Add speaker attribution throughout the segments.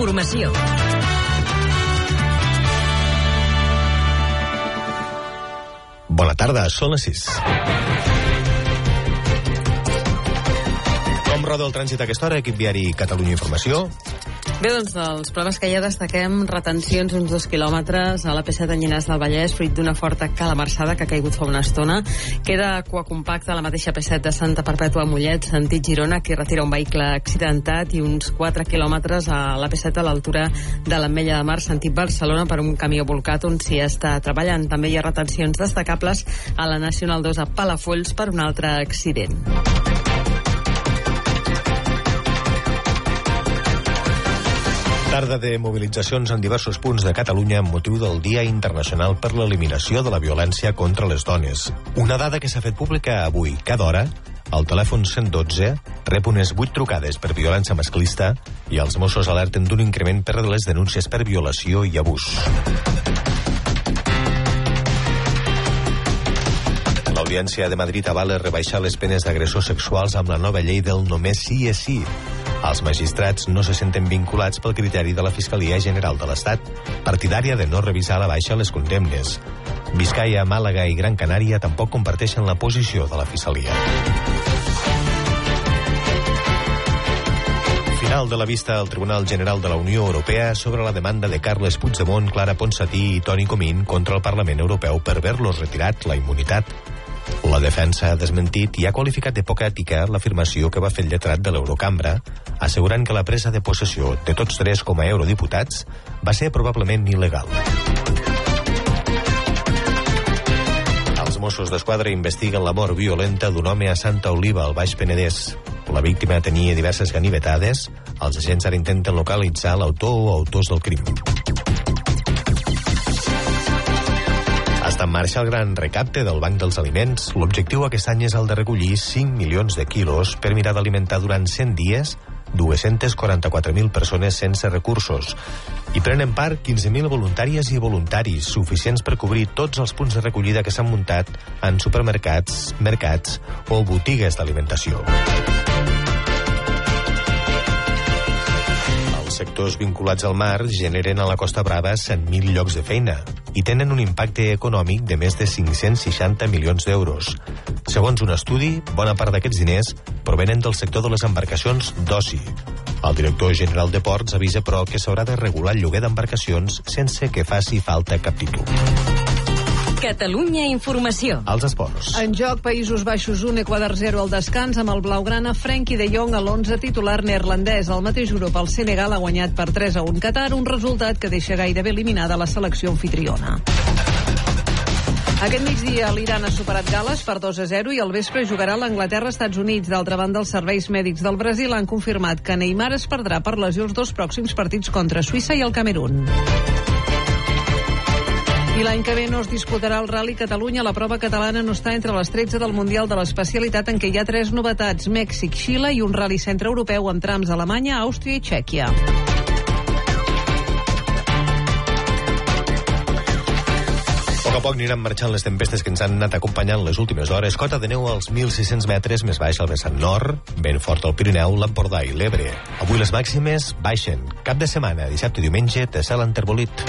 Speaker 1: Informació.
Speaker 2: Bona tarda, són les 6. Com roda el trànsit a aquesta hora, equip viari Catalunya Informació?
Speaker 3: Bé, doncs, dels problemes que ja destaquem, retencions uns dos quilòmetres a la P7 de Llinars del Vallès, fruit d'una forta calamarsada que ha caigut fa una estona. Queda cua compacta a la mateixa P7 de Santa Perpètua Mollet, sentit Girona, que retira un vehicle accidentat i uns 4 quilòmetres a la P7 a l'altura de l'Ametlla de Mar, sentit Barcelona, per un camió volcat on s'hi està treballant. També hi ha retencions destacables a la Nacional 2 a Palafolls per un altre accident.
Speaker 2: Tarda de mobilitzacions en diversos punts de Catalunya amb motiu del Dia Internacional per l'Eliminació de la Violència contra les Dones. Una dada que s'ha fet pública avui, cada hora, el telèfon 112 rep unes 8 trucades per violència masclista i els Mossos alerten d'un increment per les denúncies per violació i abús. L'Audiència de Madrid avala rebaixar les penes d'agressors sexuals amb la nova llei del només sí és sí. Els magistrats no se senten vinculats pel criteri de la Fiscalia General de l'Estat, partidària de no revisar a la baixa les condemnes. Vizcaya, Màlaga i Gran Canària tampoc comparteixen la posició de la Fiscalia. Final de la vista al Tribunal General de la Unió Europea sobre la demanda de Carles Puigdemont, Clara Ponsatí i Toni Comín contra el Parlament Europeu per haver-los retirat la immunitat. La defensa ha desmentit i ha qualificat de poca ètica l'afirmació que va fer el lletrat de l'Eurocambra, assegurant que la presa de possessió de tots tres com a eurodiputats va ser probablement il·legal. Els Mossos d'Esquadra investiguen la mort violenta d'un home a Santa Oliva, al Baix Penedès. La víctima tenia diverses ganivetades. Els agents ara intenten localitzar l'autor o autors del crim. Està en marxa el gran recapte del Banc dels Aliments. L'objectiu aquest any és el de recollir 5 milions de quilos per mirar d'alimentar durant 100 dies 244.000 persones sense recursos. Hi prenen part 15.000 voluntàries i voluntaris, suficients per cobrir tots els punts de recollida que s'han muntat en supermercats, mercats o botigues d'alimentació. Els sectors vinculats al mar generen a la Costa Brava 100.000 llocs de feina i tenen un impacte econòmic de més de 560 milions d'euros. Segons un estudi, bona part d'aquests diners provenen del sector de les embarcacions d'oci. El director general de Ports avisa, però, que s'haurà de regular el lloguer d'embarcacions sense que faci falta cap títol.
Speaker 1: Catalunya Informació.
Speaker 2: Els esports.
Speaker 4: En joc, Països Baixos 1, Equador 0 al descans amb el blaugrana Frenkie de Jong a l'11 titular neerlandès. Al mateix grup, el Senegal ha guanyat per 3 a 1 Qatar, un resultat que deixa gairebé eliminada la selecció anfitriona. Aquest migdia l'Iran ha superat Gales per 2 a 0 i al vespre jugarà l'Anglaterra-Estats Units. D'altra banda, els serveis mèdics del Brasil han confirmat que Neymar es perdrà per lesió els dos pròxims partits contra Suïssa i el Camerún. I l'any que ve no es disputarà el Rally Catalunya. La prova catalana no està entre les 13 del Mundial de l'especialitat en què hi ha tres novetats, Mèxic, Xile i un Rally Centre Europeu amb trams a Alemanya, Àustria i Txèquia.
Speaker 2: A poc a poc aniran marxant les tempestes que ens han anat acompanyant les últimes hores. Cota de neu als 1.600 metres, més baixa al vessant nord, ben fort al Pirineu, l'Empordà i l'Ebre. Avui les màximes baixen. Cap de setmana, dissabte i diumenge, de cel enterbolit.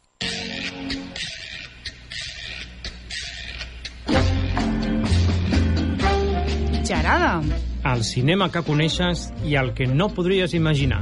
Speaker 5: El cinema que coneixes i el que no podries imaginar.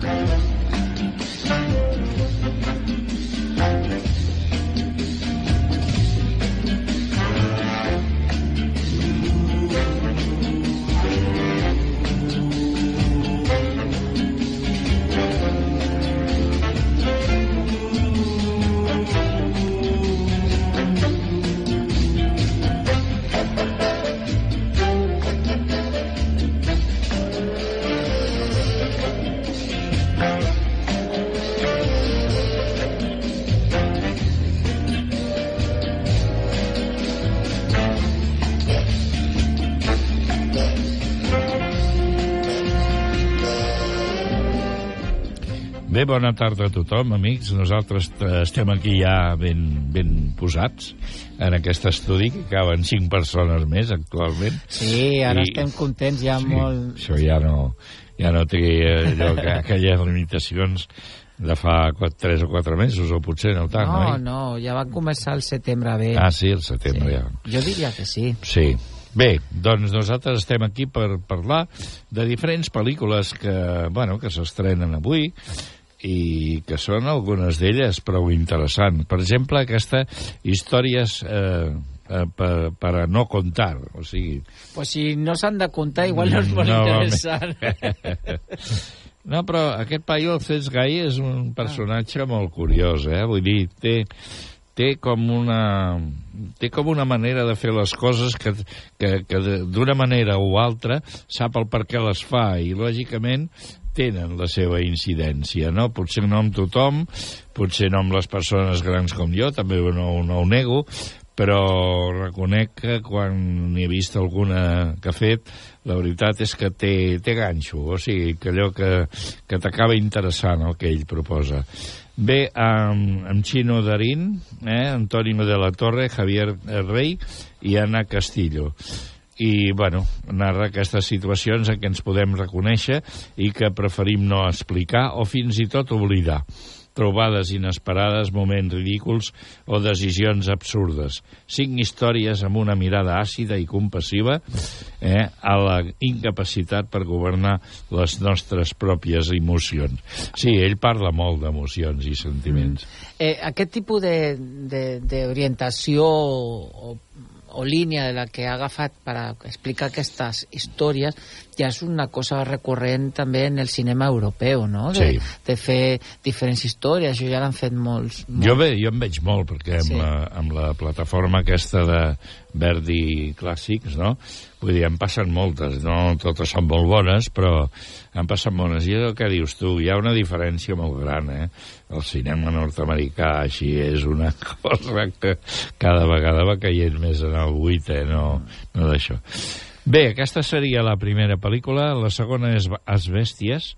Speaker 6: Bé, bona tarda a tothom, amics. Nosaltres eh, estem aquí ja ben, ben posats en aquest estudi, que caben cinc persones més actualment.
Speaker 7: Sí, ara I... estem contents, ja
Speaker 6: sí,
Speaker 7: molt...
Speaker 6: Això ja no, ja no té allò, que, aquelles limitacions de fa 4, 3 o 4 mesos, o potser no tant,
Speaker 7: no?
Speaker 6: No,
Speaker 7: no, ja va començar el setembre bé.
Speaker 6: Ah, sí, el setembre
Speaker 7: sí.
Speaker 6: ja.
Speaker 7: Jo diria que sí.
Speaker 6: Sí. Bé, doncs nosaltres estem aquí per parlar de diferents pel·lícules que, bueno, que s'estrenen avui i que són algunes d'elles prou interessants. Per exemple, aquesta històries eh, eh, per, per a no contar, o sigui...
Speaker 7: Pues si no s'han de contar, igual no és molt
Speaker 6: No,
Speaker 7: interessant.
Speaker 6: No, però aquest paio, el Cesc Gai, és un personatge molt curiós, eh? Vull dir, té, té com una té com una manera de fer les coses que, que, que d'una manera o altra sap el per què les fa i lògicament tenen la seva incidència, no? Potser no amb tothom, potser no amb les persones grans com jo, també no, no ho nego, però reconec que quan n'he vist alguna que ha fet, la veritat és que té, té ganxo, o sigui, que allò que, que t'acaba interessant el que ell proposa. Bé, amb, amb Chino Darín, eh, Antonio de la Torre, Javier Rey i Ana Castillo i, bueno, narra aquestes situacions en què ens podem reconèixer i que preferim no explicar o fins i tot oblidar trobades inesperades, moments ridículs o decisions absurdes. Cinc històries amb una mirada àcida i compassiva eh, a la incapacitat per governar les nostres pròpies emocions. Sí, ell parla molt d'emocions i sentiments.
Speaker 7: Mm. Eh, aquest tipus d'orientació o, o línia de la que ha agafat per explicar aquestes històries ja és una cosa recurrent també en el cinema europeu, no? De,
Speaker 6: Sí.
Speaker 7: de fer diferents històries, això ja l'han fet molts, molts.
Speaker 6: Jo, bé, jo en veig molt, perquè amb,
Speaker 7: sí.
Speaker 6: la, amb la plataforma aquesta de Verdi Clàssics, no? Vull dir, en passen moltes, no totes són molt bones, però en passen bones. I és el que dius tu, hi ha una diferència molt gran, eh? El cinema nord-americà així és una cosa que cada vegada va caient més en el buit, eh? No, no d'això. Bé, aquesta seria la primera pel·lícula, la segona és As Bèsties,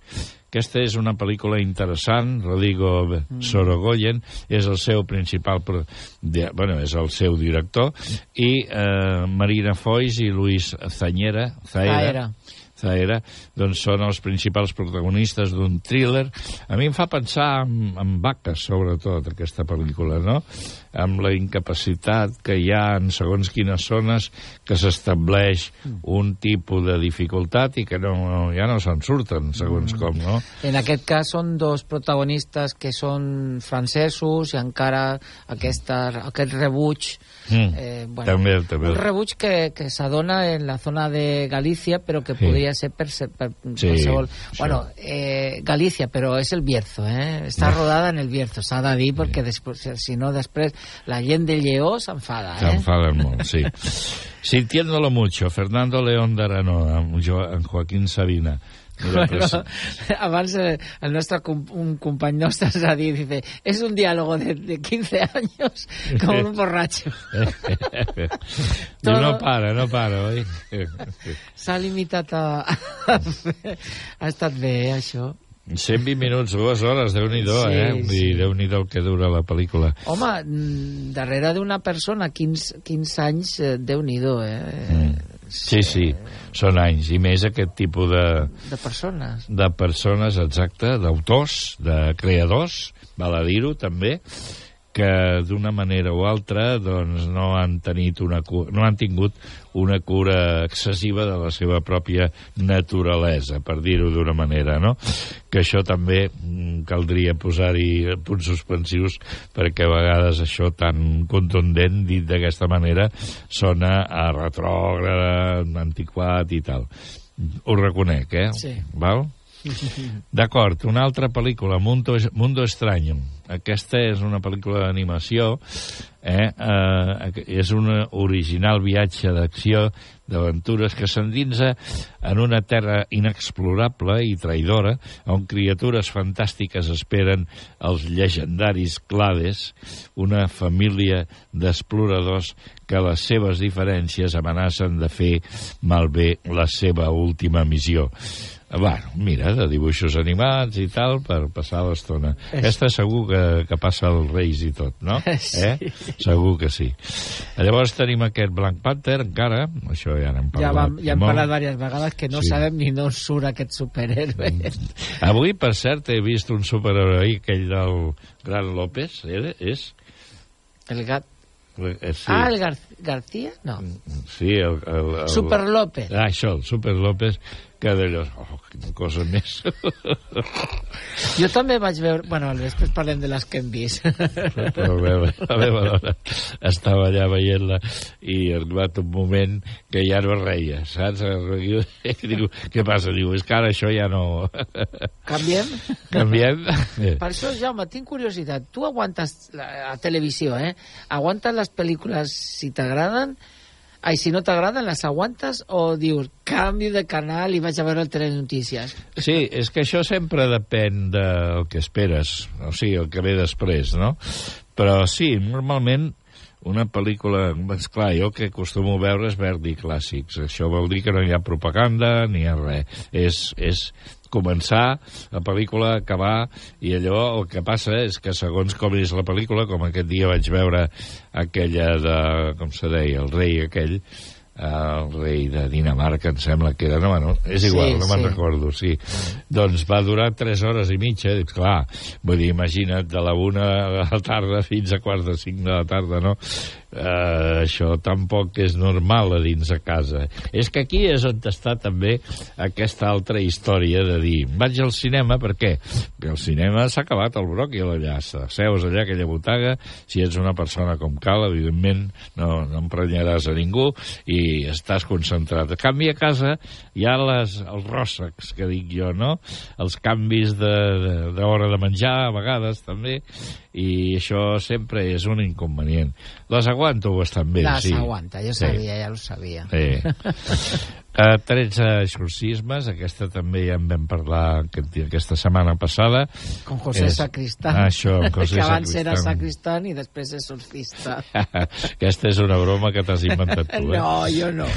Speaker 6: aquesta és una pel·lícula interessant, Rodrigo Sorogoyen és el seu principal, bueno, és el seu director, i eh, Marina Foix i Luis Zañera, Zaera,
Speaker 7: Zaera.
Speaker 6: Zaera, doncs són els principals protagonistes d'un thriller. A mi em fa pensar en, en vaques, sobretot, aquesta pel·lícula, no? Amb la incapacitat que hi ha en segons quines zones que s'estableix un tipus de dificultat i que no, ja no se'n surten, segons com, no?
Speaker 7: En aquest cas són dos protagonistes que són francesos i encara aquesta, aquest rebuig
Speaker 6: Mm.
Speaker 7: eh,
Speaker 6: També, també.
Speaker 7: un rebuig que, que s'adona en la zona de Galícia però que
Speaker 6: Sí.
Speaker 7: podria ser per, per,
Speaker 6: Sí,
Speaker 7: qualsevol...
Speaker 6: això.
Speaker 7: Bueno, eh, Galícia, però és el Bierzo, eh? Està rodada en el Bierzo, s'ha de dir, perquè després, si no després la gent de Lleó s'enfada, eh?
Speaker 6: S'enfaden molt, sí. Sintiéndolo mucho, Fernando León de Aranoa, jo, amb Joaquín Sabina.
Speaker 7: Bueno, abans eh, el nostre com, un company nostre ens ha dit, dice, es un diálogo de, de 15 años con un borracho.
Speaker 6: Diu, no para, no para, oi?
Speaker 7: S'ha limitat a. Ha estat bé, això.
Speaker 6: 120 minuts, dues hores, déu-n'hi-do,
Speaker 7: Sí,
Speaker 6: eh?
Speaker 7: Sí.
Speaker 6: déu-n'hi-do el que dura la pel·lícula.
Speaker 7: Home, mm, darrere d'una persona, 15, 15 anys, eh, Déu-n'hi-do, eh?
Speaker 6: Mm. Sí, sí, són anys, i més aquest tipus de,
Speaker 7: De persones.
Speaker 6: de persones, exacte, d'autors, de creadors, val a dir-ho també, que d'una manera o altra doncs, no, han tenit una cu no han tingut una cura excessiva de la seva pròpia naturalesa, per dir-ho d'una manera, no? Que això també mm, caldria posar-hi punts suspensius perquè a vegades això tan contundent, dit d'aquesta manera, sona a retrògrada, antiquat i tal. Ho reconec, eh?
Speaker 7: Sí.
Speaker 6: Val? D'acord, una altra pel·lícula, Mundo, Mundo Extraño. Aquesta és una pel·lícula d'animació, eh? eh? és un original viatge d'acció, d'aventures que s'endinsa en una terra inexplorable i traïdora, on criatures fantàstiques esperen els llegendaris clades, una família d'exploradors que les seves diferències amenacen de fer malbé la seva última missió. Bueno, mira, de dibuixos animats i tal, per passar l'estona. Aquesta segur que, que passa els Reis i tot, no?
Speaker 7: Sí.
Speaker 6: Eh? Segur que sí. Llavors tenim aquest Black Panther, encara, això ja n'hem parlat
Speaker 7: Ja, vam, ja hem
Speaker 6: molt.
Speaker 7: parlat diverses vegades que no
Speaker 6: Sí.
Speaker 7: sabem ni d'on surt aquest superhéroe.
Speaker 6: Avui, per cert, he vist un superheroi, aquell del Gran López, eh? és...
Speaker 7: El gat...
Speaker 6: Eh, sí.
Speaker 7: Ah, el Gar García? No.
Speaker 6: Sí, el... el, el
Speaker 7: Super López.
Speaker 6: Ah, això, el Super López, que d'allò... Oh, quina cosa més...
Speaker 7: Jo també vaig veure... Bueno, després parlem de les que hem vist.
Speaker 6: Però la meva, la meva dona estava allà veient-la i ha arribat un moment que ja no reia, saps? I diu, què passa? Diu, és que ara això ja no...
Speaker 7: Canviem?
Speaker 6: Canviem?
Speaker 7: Per això, Jaume, tinc curiositat. Tu aguantes la, la televisió, eh? Aguantes les pel·lícules si t'agraden? Ai, si no t'agraden, les aguantes? O dius, canvio de canal i vaig a veure el Telenotícies?
Speaker 6: Sí, és que això sempre depèn del que esperes, o sigui, el que ve després, no? Però sí, normalment una pel·lícula... És clar, jo que acostumo a veure és Verdi clàssics. Això vol dir que no hi ha propaganda ni hi ha res. És, és començar la pel·lícula, acabar, i allò el que passa és que segons com és la pel·lícula, com aquest dia vaig veure aquella de, com se deia, el rei aquell, el rei de Dinamarca, em sembla que era, no, bueno, és igual,
Speaker 7: Sí,
Speaker 6: no me'n
Speaker 7: sí.
Speaker 6: recordo, sí. Doncs va durar 3 hores i mitja, dic, clar, vull dir, imagina't, de la una de la tarda fins a quarts de cinc de la tarda, no? Uh, això tampoc és normal a dins de casa. És que aquí és on està també aquesta altra història de dir, vaig al cinema, per què? Perquè el cinema s'ha acabat el bròquil allà, seus allà, aquella butaga, si ets una persona com cal, evidentment no, no emprenyaràs a ningú i estàs concentrat. En canvi, a casa hi ha les, els ròssecs, que dic jo, no? Els canvis de- de- d'hora de, de menjar, a vegades, també, i això sempre és un inconvenient. Les aguanto bastant bé,
Speaker 7: les
Speaker 6: sí.
Speaker 7: aguanta, jo
Speaker 6: Sí.
Speaker 7: sabia, ja ho sabia.
Speaker 6: Sí. Uh, 13 exorcismes, aquesta també ja en vam parlar aquest, aquesta setmana passada.
Speaker 7: Con José
Speaker 6: És-
Speaker 7: Sacristán.
Speaker 6: Ah, això, amb José
Speaker 7: que abans era
Speaker 6: Sacristán.
Speaker 7: sacristán i després exorcista.
Speaker 6: aquesta és una broma que t'has inventat tu, eh?
Speaker 7: No, jo no.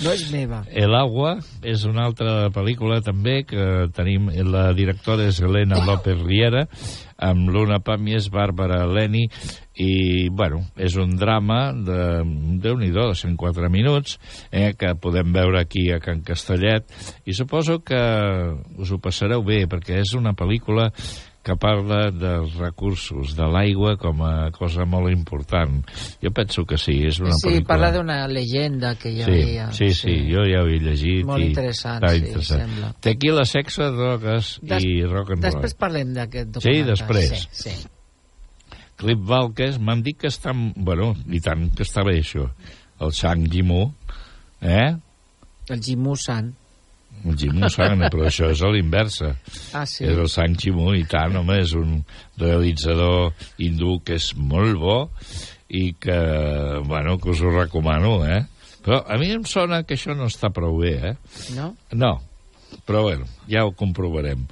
Speaker 7: No és meva.
Speaker 6: El agua és una altra pel·lícula també que tenim, la directora és Helena López Riera amb Luna Pàmies, Bàrbara Leni i, bueno, és un drama de, déu nhi de 104 minuts eh, que podem veure aquí a Can Castellet i suposo que us ho passareu bé perquè és una pel·lícula que parla dels recursos de l'aigua com a cosa molt important. Jo penso que sí, és una
Speaker 7: sí,
Speaker 6: pel·lícula...
Speaker 7: parla d'una llegenda que hi
Speaker 6: Sí,
Speaker 7: havia.
Speaker 6: sí, sí, jo ja ho he llegit.
Speaker 7: Molt
Speaker 6: i
Speaker 7: interessant,
Speaker 6: està
Speaker 7: sí,
Speaker 6: interessant.
Speaker 7: sembla.
Speaker 6: Tequila, sexe, drogues
Speaker 7: Des-
Speaker 6: i rock and roll.
Speaker 7: Després parlem d'aquest
Speaker 6: Sí,
Speaker 7: documental.
Speaker 6: després.
Speaker 7: Sí, sí.
Speaker 6: Clip Valques, m'han dit que està... Bueno, i tant que està bé, això. El Shang Jimu, eh?
Speaker 7: El Jimu San.
Speaker 6: El Jimu Sang, però això és a l'inversa.
Speaker 7: Ah, sí.
Speaker 6: És el Sang Jimu, i tant, home, és un realitzador hindú que és molt bo i que, bueno, que us ho recomano, eh? Però a mi em sona que això no està prou bé, eh?
Speaker 7: No?
Speaker 6: No, però bueno, ja ho comprovarem.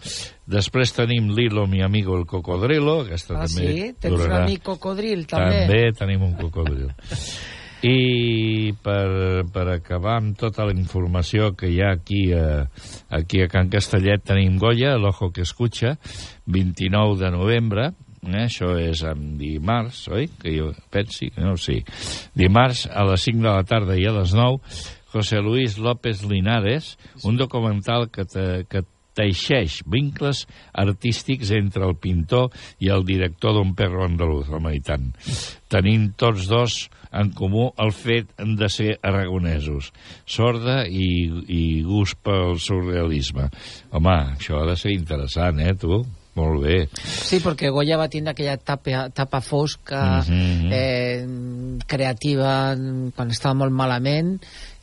Speaker 6: Després tenim Lilo, mi amigo el cocodrilo, aquesta
Speaker 7: Ah,
Speaker 6: també
Speaker 7: sí? Tens un
Speaker 6: durarà...
Speaker 7: amic cocodril, també?
Speaker 6: També tenim un cocodril. I per, per acabar amb tota la informació que hi ha aquí a, aquí a Can Castellet tenim Goya, l'Ojo que escucha, 29 de novembre, eh? això és en dimarts, oi? Que jo pensi, que no sí. Dimarts a les 5 de la tarda i a les 9, José Luis López Linares, un documental que, te, que teixeix vincles artístics entre el pintor i el director d'un perro andalús, home, i tant. Tenint tots dos en comú el fet de ser aragonesos, sorda i, i gust pel surrealisme. Home, això ha de ser interessant, eh, tu? Molt bé.
Speaker 7: Sí, perquè Goya va tindre aquella etapa, etapa fosca,
Speaker 6: Mhm.
Speaker 7: eh, creativa, quan estava molt malament,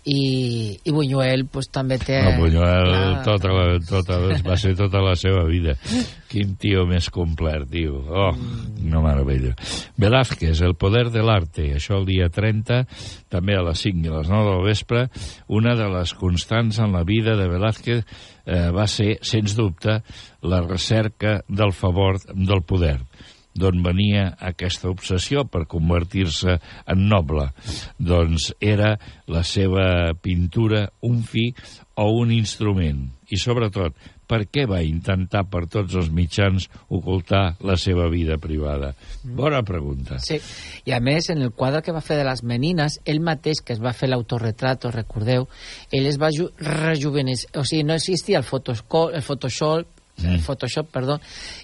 Speaker 7: i, i Buñuel pues, també té...
Speaker 6: El Buñuel tota la, tota, va ser tota la seva vida. Quin tio més complet, tio. Oh, una meravella. Velázquez, El poder de l'arte. Això el dia 30, també a les 5 i les 9 del vespre. Una de les constants en la vida de Velázquez eh, va ser, sens dubte, la recerca del favor del poder d'on venia aquesta obsessió per convertir-se en noble. Doncs era la seva pintura un fi o un instrument. I, sobretot, per què va intentar per tots els mitjans ocultar la seva vida privada? Bona pregunta.
Speaker 7: Sí, i a més, en el quadre que va fer de les menines, ell mateix, que es va fer l'autorretrato, recordeu, ell es va ju- rejuvenecer, o sigui, no existia el Photoshop, el Photoshop, el Photoshop, perdó,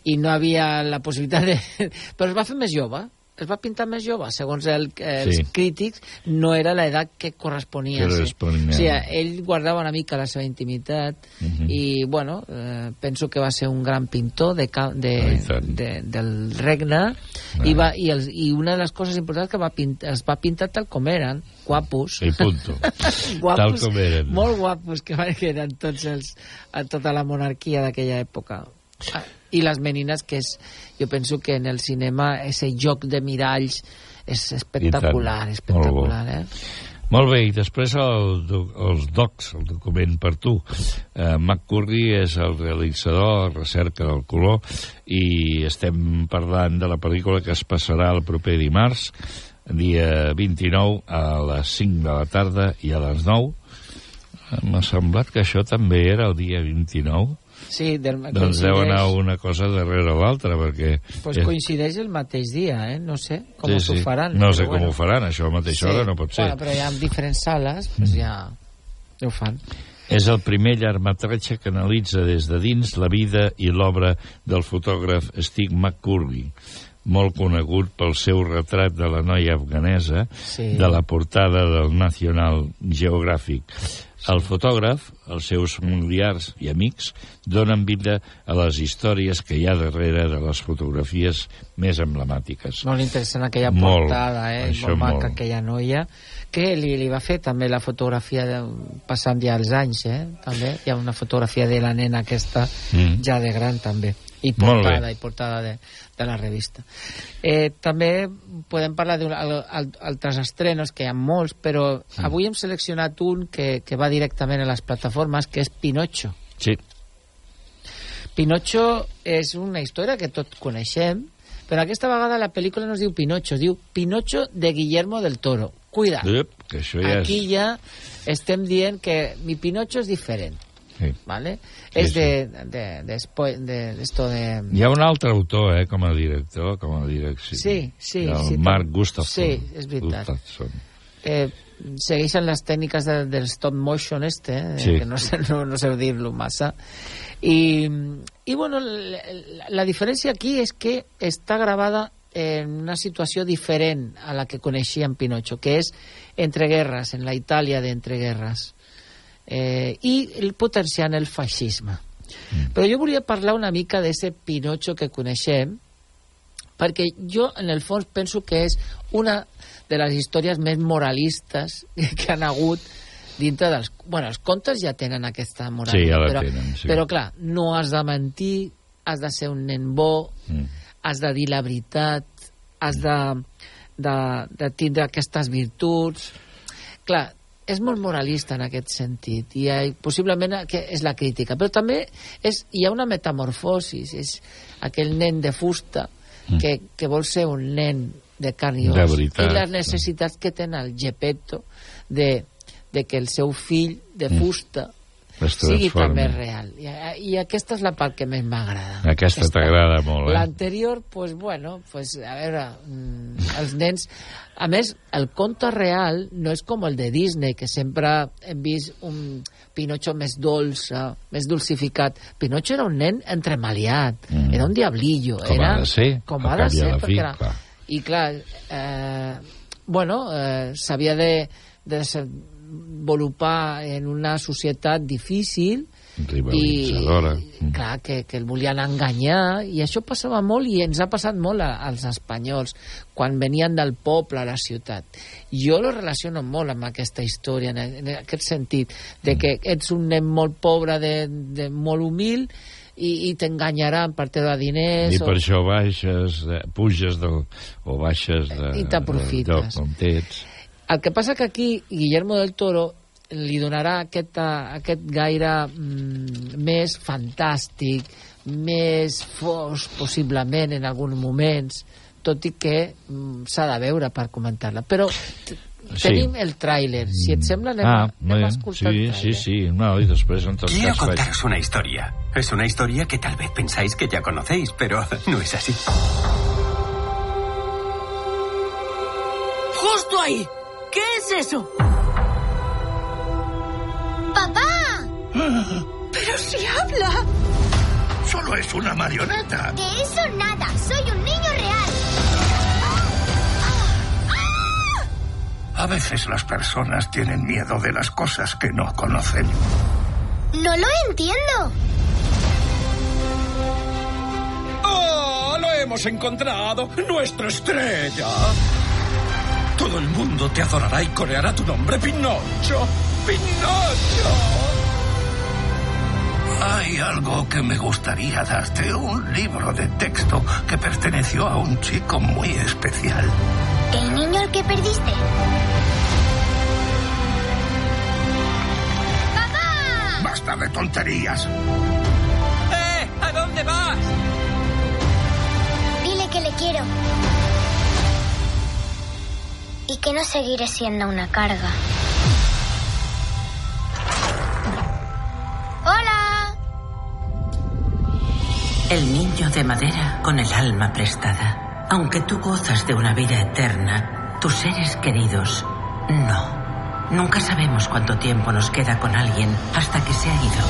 Speaker 7: i no havia la possibilitat de... Però es va fer més jove, es va pintar més jove, segons el, els
Speaker 6: Sí.
Speaker 7: crítics, no era l'edat que corresponia.
Speaker 6: Que corresponia.
Speaker 7: O sigui, ell guardava una mica la seva intimitat
Speaker 6: Mhm.
Speaker 7: i, bueno, eh, penso que va ser un gran pintor de, ca-
Speaker 6: Ah,
Speaker 7: de, de, del regne i, va, i, els, i una de les coses importants que va pintar, es va pintar tal com eren, guapos.
Speaker 6: I punto.
Speaker 7: guapos,
Speaker 6: Tal com eren.
Speaker 7: Molt guapos que, van- que eren tots els, a tota la monarquia d'aquella època. I les menines, que és, jo penso que en el cinema ese joc de miralls és espectacular, espectacular,
Speaker 6: Molt
Speaker 7: eh?
Speaker 6: Molt bé, i després el, els docs, el document per tu. Eh, McCurry és el realitzador, recerca del color, i estem parlant de la pel·lícula que es passarà el proper dimarts, dia 29, a les 5 de la tarda i a les 9. Eh, M'ha semblat que això també era el dia 29.
Speaker 7: Sí, del,
Speaker 6: Doncs deu anar una cosa darrere l'altra, perquè...
Speaker 7: Pues
Speaker 6: és-
Speaker 7: coincideix el mateix dia, eh? No sé com
Speaker 6: Sí, sí.
Speaker 7: faran.
Speaker 6: No sé com
Speaker 7: bueno.
Speaker 6: ho faran, això a mateixa hora no pot ser.
Speaker 7: Bueno, però ja en diferents sales, pues ja ho fan.
Speaker 6: És el primer llargmetratge que analitza des de dins la vida i l'obra del fotògraf Steve McCurry, molt conegut pel seu retrat de la noia afganesa
Speaker 7: Sí.
Speaker 6: de la portada del National Geographic. El fotògraf, els seus familiars i amics donen vida a les històries que hi ha darrere de les fotografies més emblemàtiques.
Speaker 7: Molt interessant aquella
Speaker 6: Molt,
Speaker 7: portada, eh?
Speaker 6: això
Speaker 7: Molt maca
Speaker 6: molt.
Speaker 7: aquella noia que li, li va fer també la fotografia de, passant ja els anys, eh? També hi ha una fotografia de la nena aquesta
Speaker 6: Mm.
Speaker 7: ja de gran també i portada, i portada de, de la revista. Eh, també podem parlar d'altres estrenos, que hi ha molts, però
Speaker 6: Mm.
Speaker 7: avui hem seleccionat un que, que va directament a les plataformes, que és Pinocho.
Speaker 6: Sí,
Speaker 7: Pinocho és una història que tots coneixem, però aquesta vegada la pel·lícula no es diu Pinocho, es diu Pinocho de Guillermo del Toro. Cuida,
Speaker 6: Ep, que això ja
Speaker 7: aquí
Speaker 6: és...
Speaker 7: ja estem dient que mi Pinocho és diferent,
Speaker 6: Sí.
Speaker 7: ¿vale?
Speaker 6: Sí,
Speaker 7: és
Speaker 6: sí.
Speaker 7: de, de, de, de, esto de...
Speaker 6: Hi ha un altre autor, eh, com a director, com a direcció.
Speaker 7: Sí, sí,
Speaker 6: el
Speaker 7: sí,
Speaker 6: Marc Gustafsson.
Speaker 7: sí, és veritat.
Speaker 6: Gustafsson.
Speaker 7: Eh, segueixen les tècniques de, del stop motion este, eh,
Speaker 6: Sí.
Speaker 7: que no, sé, no, no sé dir-lo massa. I, i bueno, la, la, diferència aquí és que està gravada en una situació diferent a la que coneixíem Pinocho, que és entre guerres, en la Itàlia d'entre guerres, eh, i el potenciant el feixisme. Però jo volia parlar una mica d'aquest Pinocho que coneixem, perquè jo, en el fons, penso que és una de les històries més moralistes que han hagut dintre dels... Bueno, els contes ja tenen aquesta moral.
Speaker 6: Sí, ja
Speaker 7: però,
Speaker 6: tenen, sí.
Speaker 7: Però, clar, no has de mentir, has de ser un nen bo,
Speaker 6: Mm.
Speaker 7: has de dir la veritat, has de, de, de tindre aquestes virtuts... Clar, és molt moralista en aquest sentit i eh, possiblement que és la crítica però també és, hi ha una metamorfosis és aquell nen de fusta
Speaker 6: Mm.
Speaker 7: que, que vol ser un nen de carn i os i les necessitats que té el Gepetto de, de que el seu fill de
Speaker 6: Mm.
Speaker 7: fusta
Speaker 6: Es
Speaker 7: sigui també real I, i aquesta és la part que més m'agrada
Speaker 6: Aquesta t'agrada molt, eh?
Speaker 7: L'anterior, pues, bueno, pues, a veure, mm, els nens... A més, el conte real no és com el de Disney, que sempre hem vist un Pinocho més dolç, més dulcificat. Pinocho era un nen entremaliat,
Speaker 6: Mm.
Speaker 7: era un diablillo.
Speaker 6: Com
Speaker 7: era,
Speaker 6: ha de ser,
Speaker 7: Com ha de ser,
Speaker 6: la fi,
Speaker 7: perquè era...
Speaker 6: clar.
Speaker 7: I clar, eh, bueno, eh, s'havia de, de desenvolupar en una societat difícil,
Speaker 6: Rivalitzadora.
Speaker 7: i, clar, que, que el volien enganyar i això passava molt i ens ha passat molt a, als espanyols quan venien del poble a la ciutat jo lo relaciono molt amb aquesta història en, en aquest sentit de que ets un nen molt pobre de, de molt humil i, i t'enganyaran per treure diners
Speaker 6: I per
Speaker 7: o...
Speaker 6: això baixes, eh, puges del, o baixes de,
Speaker 7: I t'aprofites.
Speaker 6: del.
Speaker 7: El que passa que aquí Guillermo del Toro li donarà aquest, eh, aquest gaire mm, més fantàstic, més fos, possiblement, en alguns moments, tot i que mm, s'ha de veure per comentar-la. Però
Speaker 6: Sí.
Speaker 7: Tenim el tràiler. Si et sembla, anem,
Speaker 6: Ah,
Speaker 7: anem a escoltar
Speaker 6: Sí,
Speaker 7: el
Speaker 6: sí, sí. No, y después en tot
Speaker 8: Quiero contaros una historia. Es una historia que tal vez pensáis que ya conocéis, pero no es así.
Speaker 9: ¡Justo ahí! ¿Qué es eso?
Speaker 10: ¡Papá!
Speaker 9: ¡Pero si habla!
Speaker 11: Solo es una marioneta.
Speaker 10: De eso nada. Soy un niño real.
Speaker 11: A veces las personas tienen miedo de las cosas que no conocen.
Speaker 10: No lo entiendo.
Speaker 11: ¡Oh! ¡Lo hemos encontrado! ¡Nuestra estrella! Todo el mundo te adorará y coreará tu nombre, Pinocho. ¡Pinocho! Hay algo que me gustaría darte, un libro de texto que perteneció a un chico muy especial.
Speaker 10: ¿El niño al que perdiste? ¡Papá!
Speaker 11: Basta de tonterías.
Speaker 9: ¡Eh! ¿A dónde vas?
Speaker 10: Dile que le quiero. Y que no seguiré siendo una carga. ¡Hola!
Speaker 12: El niño de madera con el alma prestada. Aunque tú gozas de una vida eterna, tus seres queridos no. Nunca sabemos cuánto tiempo nos queda con alguien hasta que se ha ido.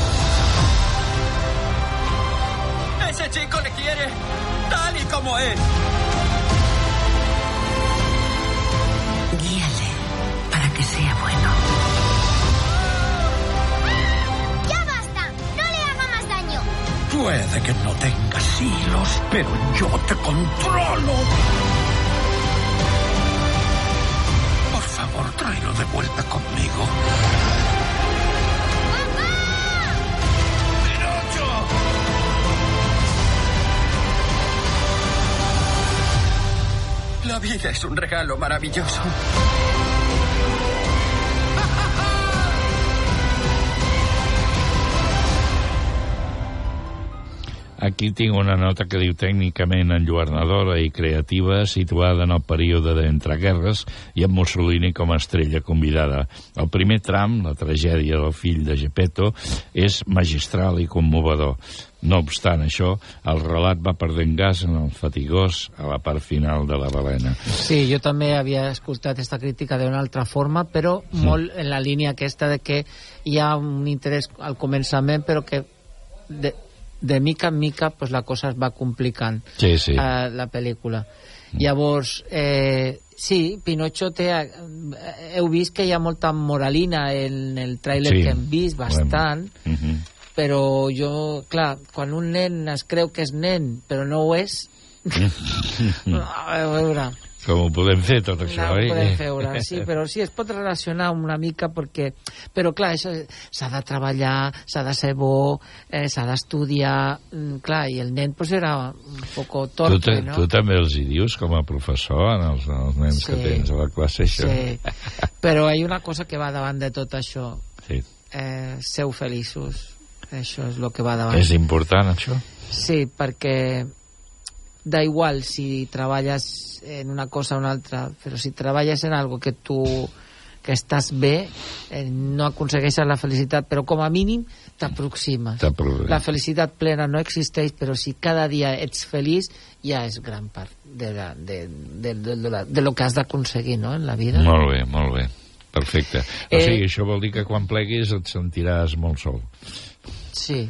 Speaker 9: Ese chico le quiere tal y como es.
Speaker 11: Puede que no tengas hilos, pero yo te controlo. Por favor, tráelo de vuelta conmigo.
Speaker 8: La vida es un regalo maravilloso.
Speaker 6: Aquí tinc una nota que diu tècnicament enlluernadora i creativa, situada en el període d'entreguerres i amb Mussolini com a estrella convidada. El primer tram, la tragèdia del fill de Gepetto, és magistral i commovedor. No obstant això, el relat va perdent gas en el fatigós a la part final de la balena.
Speaker 7: Sí, jo també havia escoltat aquesta crítica d'una altra forma, però
Speaker 6: Sí.
Speaker 7: molt en la línia aquesta de que hi ha un interès al començament, però que de, de mica en mica pues, la cosa es va complicant
Speaker 6: Sí, sí.
Speaker 7: eh, la pel·lícula. Llavors, eh, sí, Pinocho té... eh, Heu vist que hi ha molta moralina en el tràiler
Speaker 6: Sí.
Speaker 7: que hem vist, bastant,
Speaker 6: Mm -hmm.
Speaker 7: però jo, clar, quan un nen es creu que és nen, però no ho és, a veure,
Speaker 6: Com ho podem fer, tot això,
Speaker 7: no,
Speaker 6: oi?
Speaker 7: ho podem veure, sí, però sí, es pot relacionar una mica perquè... Però, clar, això s'ha de treballar, s'ha de ser bo, eh, s'ha d'estudiar... mm, Clar, i el nen pues, era un poco
Speaker 6: Tu,
Speaker 7: torpe,
Speaker 6: te,
Speaker 7: no?
Speaker 6: tu també els hi dius com a professor en els, els nens
Speaker 7: Sí.
Speaker 6: que tens a la classe, això?
Speaker 7: Sí, però hi ha una cosa que va davant de tot això.
Speaker 6: Sí.
Speaker 7: Eh, seu feliços. Això és el que va davant.
Speaker 6: És important, això?
Speaker 7: Sí, perquè da igual si treballes en una cosa o una altra, però si treballes en algo que tu que estàs bé, eh, no aconsegueixes la felicitat, però com a mínim t'aproximes. La felicitat plena no existeix, però si cada dia ets feliç, ja és gran part de, la, de, de, de, de, la, de lo que has d'aconseguir no, en la vida.
Speaker 6: Molt bé, molt bé. Perfecte. O
Speaker 7: Eh,
Speaker 6: sigui, això vol dir que quan pleguis et sentiràs molt sol.
Speaker 7: Sí,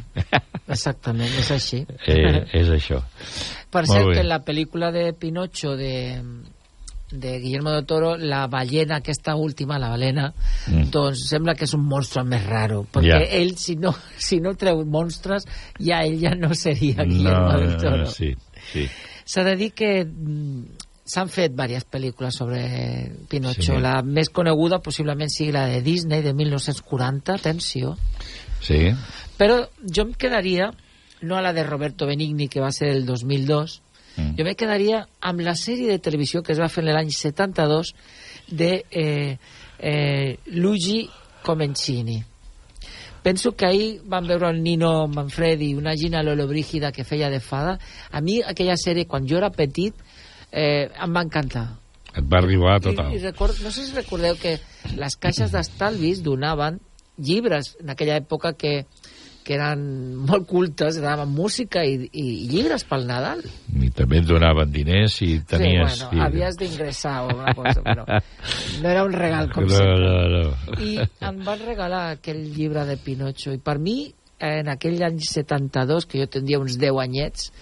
Speaker 7: exactament, és així.
Speaker 6: Eh, és això.
Speaker 7: Per cert, que en la pel·lícula de Pinocho de, de Guillermo del Toro, la ballena aquesta última, la balena,
Speaker 6: Mm.
Speaker 7: doncs sembla que és un monstre més raro, perquè
Speaker 6: Ja.
Speaker 7: ell, si no, si no treu monstres, ja ell ja no seria Guillermo
Speaker 6: no,
Speaker 7: del Toro.
Speaker 6: no, sí, sí.
Speaker 7: S'ha de dir que mm, s'han fet diverses pel·lícules sobre Pinocho.
Speaker 6: Sí.
Speaker 7: La més coneguda possiblement sigui la de Disney de 1940, atenció.
Speaker 6: Sí,
Speaker 7: Però jo em quedaria, no a la de Roberto Benigni, que va ser el 2002,
Speaker 6: Mm.
Speaker 7: jo me quedaria amb la sèrie de televisió que es va fer l'any 72 de eh, eh, Luigi Comencini. Penso que ahir vam veure el Nino Manfredi una Gina Lollobrigida que feia de fada. A mi aquella sèrie, quan jo era petit, eh, em va encantar.
Speaker 6: Et va arribar total.
Speaker 7: I, i record, no sé si recordeu que les caixes d'estalvis donaven llibres en aquella època que que eren molt cultes, donaven música i, i llibres pel Nadal.
Speaker 6: I també et donaven diners si tenies...
Speaker 7: Sí, bueno, havies d'ingressar o alguna cosa, però no era un regal com
Speaker 6: no,
Speaker 7: sempre.
Speaker 6: No, no.
Speaker 7: I em van regalar aquell llibre de Pinocho i per mi, en aquell any 72, que jo tenia uns 10 anyets,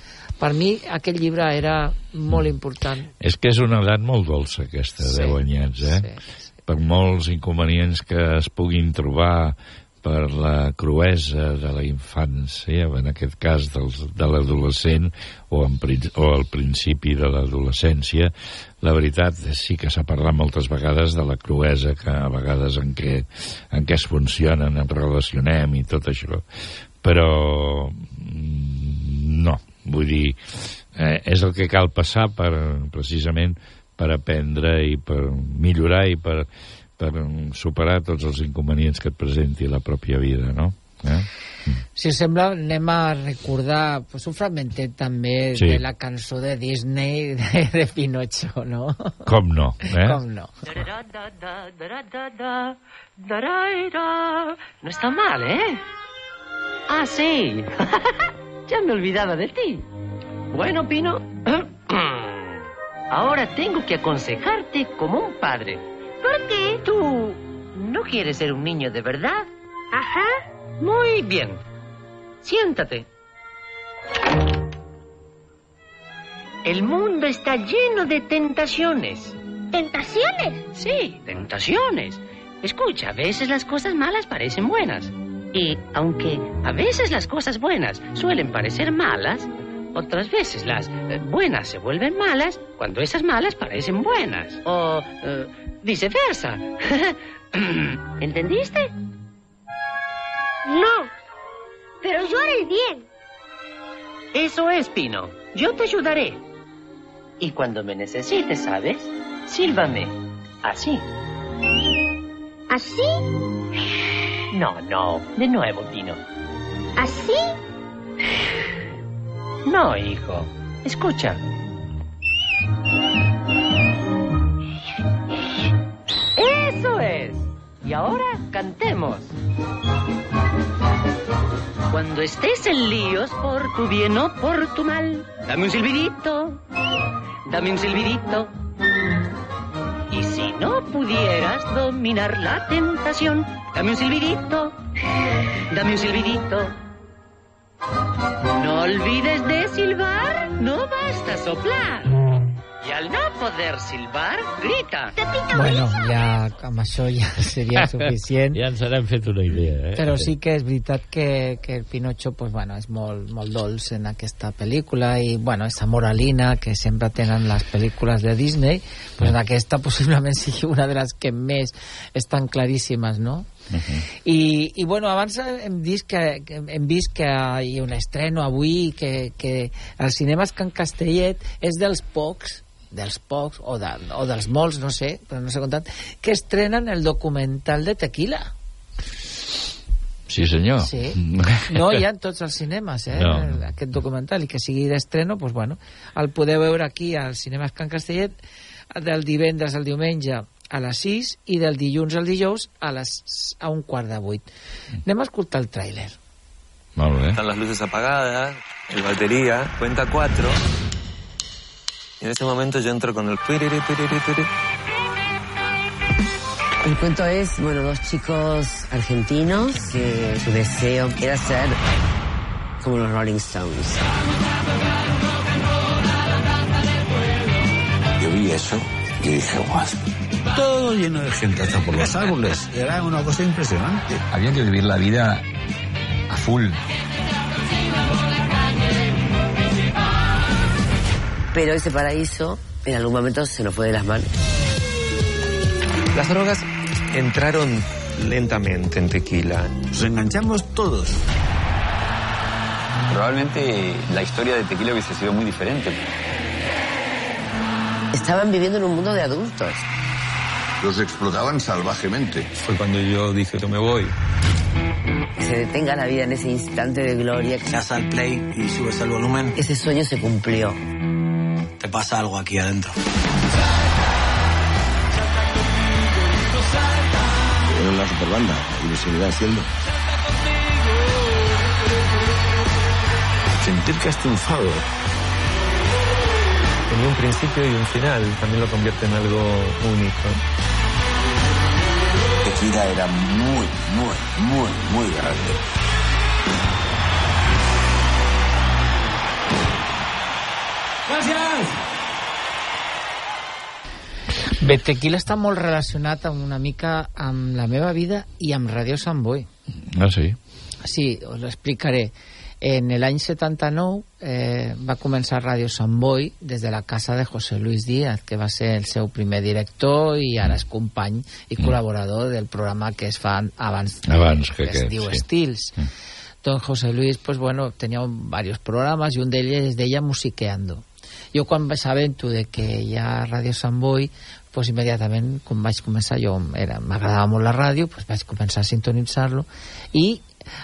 Speaker 7: per mi aquell llibre era molt important.
Speaker 6: És que és una edat molt dolça, aquesta, sí, 10 anyets, eh? Sí, sí. Per molts inconvenients que es puguin trobar per la cruesa de la infància, en aquest cas dels, de l'adolescent o, en, o al principi de l'adolescència, la veritat sí que s'ha parlat moltes vegades de la cruesa que a vegades en què, en què es funcionen, en relacionem i tot això, però mm, no, vull dir, eh, és el que cal passar per, precisament per aprendre i per millorar i per per superar tots els inconvenients que et presenti la pròpia vida, no? Eh?
Speaker 7: Si us sembla, anem a recordar pues, un fragmentet també sí. de la cançó de Disney de, de Pinocho, no?
Speaker 6: Com no, eh?
Speaker 7: Com no.
Speaker 13: No está mal, ¿eh? Ah, sí. ya me olvidaba de ti. Bueno, Pino, ahora tengo que aconsejarte como un padre.
Speaker 10: ¿Por qué?
Speaker 13: Tú no quieres ser un niño de verdad.
Speaker 10: Ajá.
Speaker 13: Muy bien. Siéntate. El mundo está lleno de tentaciones.
Speaker 10: ¿Tentaciones?
Speaker 13: Sí, tentaciones. Escucha, a veces las cosas malas parecen buenas. Y aunque a veces las cosas buenas suelen parecer malas, otras veces las eh, buenas se vuelven malas cuando esas malas parecen buenas. O eh, viceversa. ¿Entendiste?
Speaker 10: No, pero yo haré el bien.
Speaker 13: Eso es, Pino. Yo te ayudaré. Y cuando me necesites, ¿sabes? Sílvame. Así.
Speaker 10: ¿Así?
Speaker 13: No, no. De nuevo, Pino.
Speaker 10: ¿Así?
Speaker 13: No, hijo. Escucha. Eso es. Y ahora cantemos. Cuando estés en líos por tu bien o por tu mal, dame un silbidito, dame un silbidito. Y si no pudieras dominar la tentación, dame un silbidito, dame un silbidito. No olvides de silbar, no basta soplar. I al no poder silbar, grita.
Speaker 7: Bueno, ja amb això ja seria suficient.
Speaker 6: ja ens n'hem fet una idea, eh?
Speaker 7: Però sí que és veritat que, que el Pinocho pues, bueno, és molt, molt dolç en aquesta pel·lícula i bueno, esa moralina que sempre tenen les pel·lícules de Disney, pues, en aquesta possiblement sigui una de les que més estan claríssimes, no?
Speaker 6: Uh -huh.
Speaker 7: I, i bueno, abans hem vist que, hem vist que hi ha un estreno avui que, que els cinemes Can Castellet és dels pocs dels pocs o, de, o dels molts, no sé, però no sé comptant, que estrenen el documental de Tequila.
Speaker 6: Sí, senyor.
Speaker 7: Sí. No hi ha en tots els cinemes, eh,
Speaker 6: No.
Speaker 7: aquest documental, i que sigui d'estreno, pues, bueno, el podeu veure aquí als cinemes Can Castellet del divendres al diumenge a les 6 i del dilluns al dijous a, les, a un quart de 8. Anem a escoltar el tràiler.
Speaker 6: Molt bé.
Speaker 14: Están las luces apagadas, el batería, cuenta cuatro. Y en ese momento yo entro con el...
Speaker 15: El cuento es, bueno, dos chicos argentinos que su deseo era ser como los Rolling Stones.
Speaker 16: Yo vi eso y dije, guau. Todo lleno de gente, hasta por los árboles. Era una cosa impresionante.
Speaker 17: Había que vivir la vida a full.
Speaker 15: Pero ese paraíso en algún momento se nos fue de las manos.
Speaker 14: Las drogas entraron lentamente en tequila.
Speaker 16: Nos enganchamos todos.
Speaker 17: Probablemente la historia de Tequila hubiese sido muy diferente.
Speaker 15: Estaban viviendo en un mundo de adultos.
Speaker 16: Los explotaban salvajemente.
Speaker 14: Fue cuando yo dije que me voy.
Speaker 15: Que se detenga la vida en ese instante de gloria.
Speaker 16: Das al play y subes el volumen.
Speaker 15: Ese sueño se cumplió.
Speaker 16: Te pasa algo aquí adentro. Era una superbanda y lo seguirá siendo. Sentir que has triunfado.
Speaker 14: Tenía un principio y un final, también lo convierte en algo único.
Speaker 16: Tequila era muy, muy, muy, muy grande.
Speaker 9: Gràcies!
Speaker 7: Bé, Tequila està molt relacionat amb una mica amb la meva vida i amb Radio Sant Boi.
Speaker 6: Ah, sí?
Speaker 7: Sí, us l'explicaré. En l'any 79 eh, va començar Radio Sant Boi des de la casa de José Luis Díaz, que va ser el seu primer director i ara és company i col·laborador del programa que es fa abans,
Speaker 6: Abans que
Speaker 7: es
Speaker 6: aquest,
Speaker 7: diu
Speaker 6: sí.
Speaker 7: Estils. Don José Luis, pues bueno, tenía un- varios programas y un de ellos es de ella musiqueando. Jo quan vaig sabent de que hi ha Ràdio Sant Boi, pues immediatament, quan vaig començar, jo era- m'agradava molt la ràdio, pues vaig començar a sintonitzar-lo i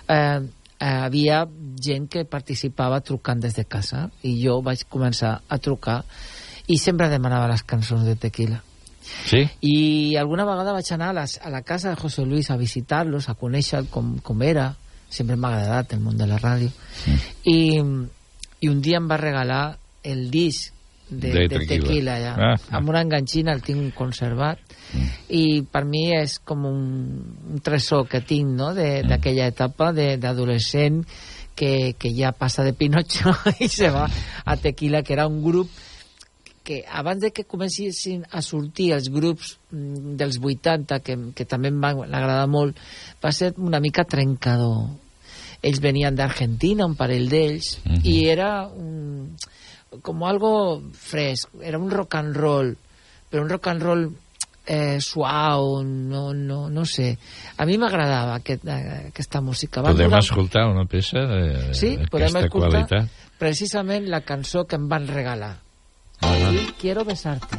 Speaker 7: eh, havia gent que participava trucant des de casa i jo vaig començar a trucar i sempre demanava les cançons de Tequila.
Speaker 6: Sí?
Speaker 7: I alguna vegada vaig anar a, les, a la casa de José Luis a visitar-los, a conèixer com, com era. Sempre m'ha agradat el món de la ràdio. I, I un dia em va regalar el disc de,
Speaker 6: De
Speaker 7: de,
Speaker 6: Tequila.
Speaker 7: ja.
Speaker 6: Ah.
Speaker 7: amb una enganxina el tinc conservat i per mi és com un, un tresor que tinc no? de- d'aquella etapa de- d'adolescent que, que ja passa de Pinocho i se va a Tequila que era un grup que abans de que comencessin a sortir els grups mm, dels 80, que, que també em van agradar molt, va ser una mica trencador. Ells venien d'Argentina, un parell d'ells,
Speaker 6: Mhm.
Speaker 7: i era un, com algo fresc, era un rock and roll, però un rock and roll eh, suau, no, no, no sé. A mi m'agradava aquest, eh, aquesta música. Va
Speaker 6: Podem escoltar una peça
Speaker 7: Sí,
Speaker 6: d'aquesta
Speaker 7: escoltar
Speaker 6: qualitat?
Speaker 7: precisament la cançó que em van regalar.
Speaker 6: Ah,
Speaker 7: Sí, Quiero besarte.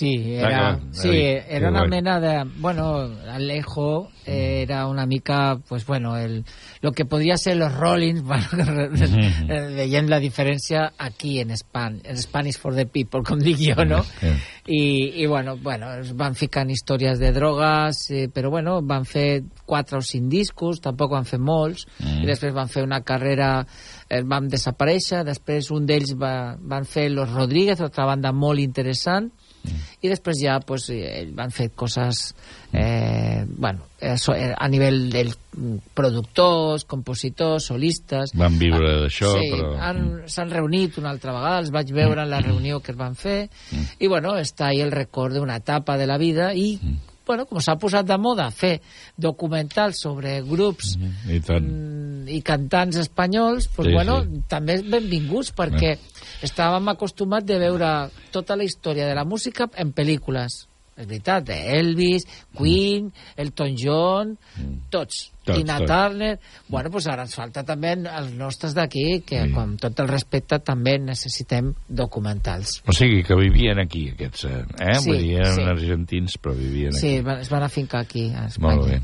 Speaker 7: Sí, era,
Speaker 6: va,
Speaker 7: sí, era una mena de... Bueno, Alejo era una mica, pues bueno, el, lo que podría ser los Rollins, bueno, eh, veient la diferència aquí en Span, en Spanish for the People, com dic jo, no? I, i bueno, bueno, es van ficant històries de drogues, eh, però bueno, van fer quatre o cinc discos, tampoc van fer molts,
Speaker 6: Mm.
Speaker 7: i després van fer una carrera, eh, van desaparèixer, després un d'ells va, van fer Los Rodríguez, altra banda molt interessant, i després ja pues, eh, van fer coses eh, bueno, eh, eh, a nivell dels productors, compositors, solistes.
Speaker 6: Van viure d'això,
Speaker 7: sí,
Speaker 6: però...
Speaker 7: han- s'han reunit una altra vegada, els vaig veure en la reunió que es van fer i bueno, està ahí el record d'una etapa de la vida i bueno, com s'ha posat de moda fer documentals sobre grups
Speaker 6: I tant.
Speaker 7: mm, i cantants espanyols, pues
Speaker 6: Sí,
Speaker 7: bueno,
Speaker 6: sí.
Speaker 7: també benvinguts perquè estàvem acostumats de veure tota la història de la música en pel·lícules. És veritat, de Elvis, Queen, Elton John, tots.
Speaker 6: Tots,
Speaker 7: Tina
Speaker 6: tots.
Speaker 7: Turner... Bueno, pues ara ens falta també els nostres d'aquí, que sí. amb tot el respecte també necessitem documentals.
Speaker 6: O sigui, que vivien aquí, aquests, eh? eh?
Speaker 7: Sí,
Speaker 6: Vull dir, eren
Speaker 7: sí.
Speaker 6: argentins, però vivien
Speaker 7: Sí,
Speaker 6: aquí.
Speaker 7: van- es van afincar aquí, a Espanya.
Speaker 6: Molt bé.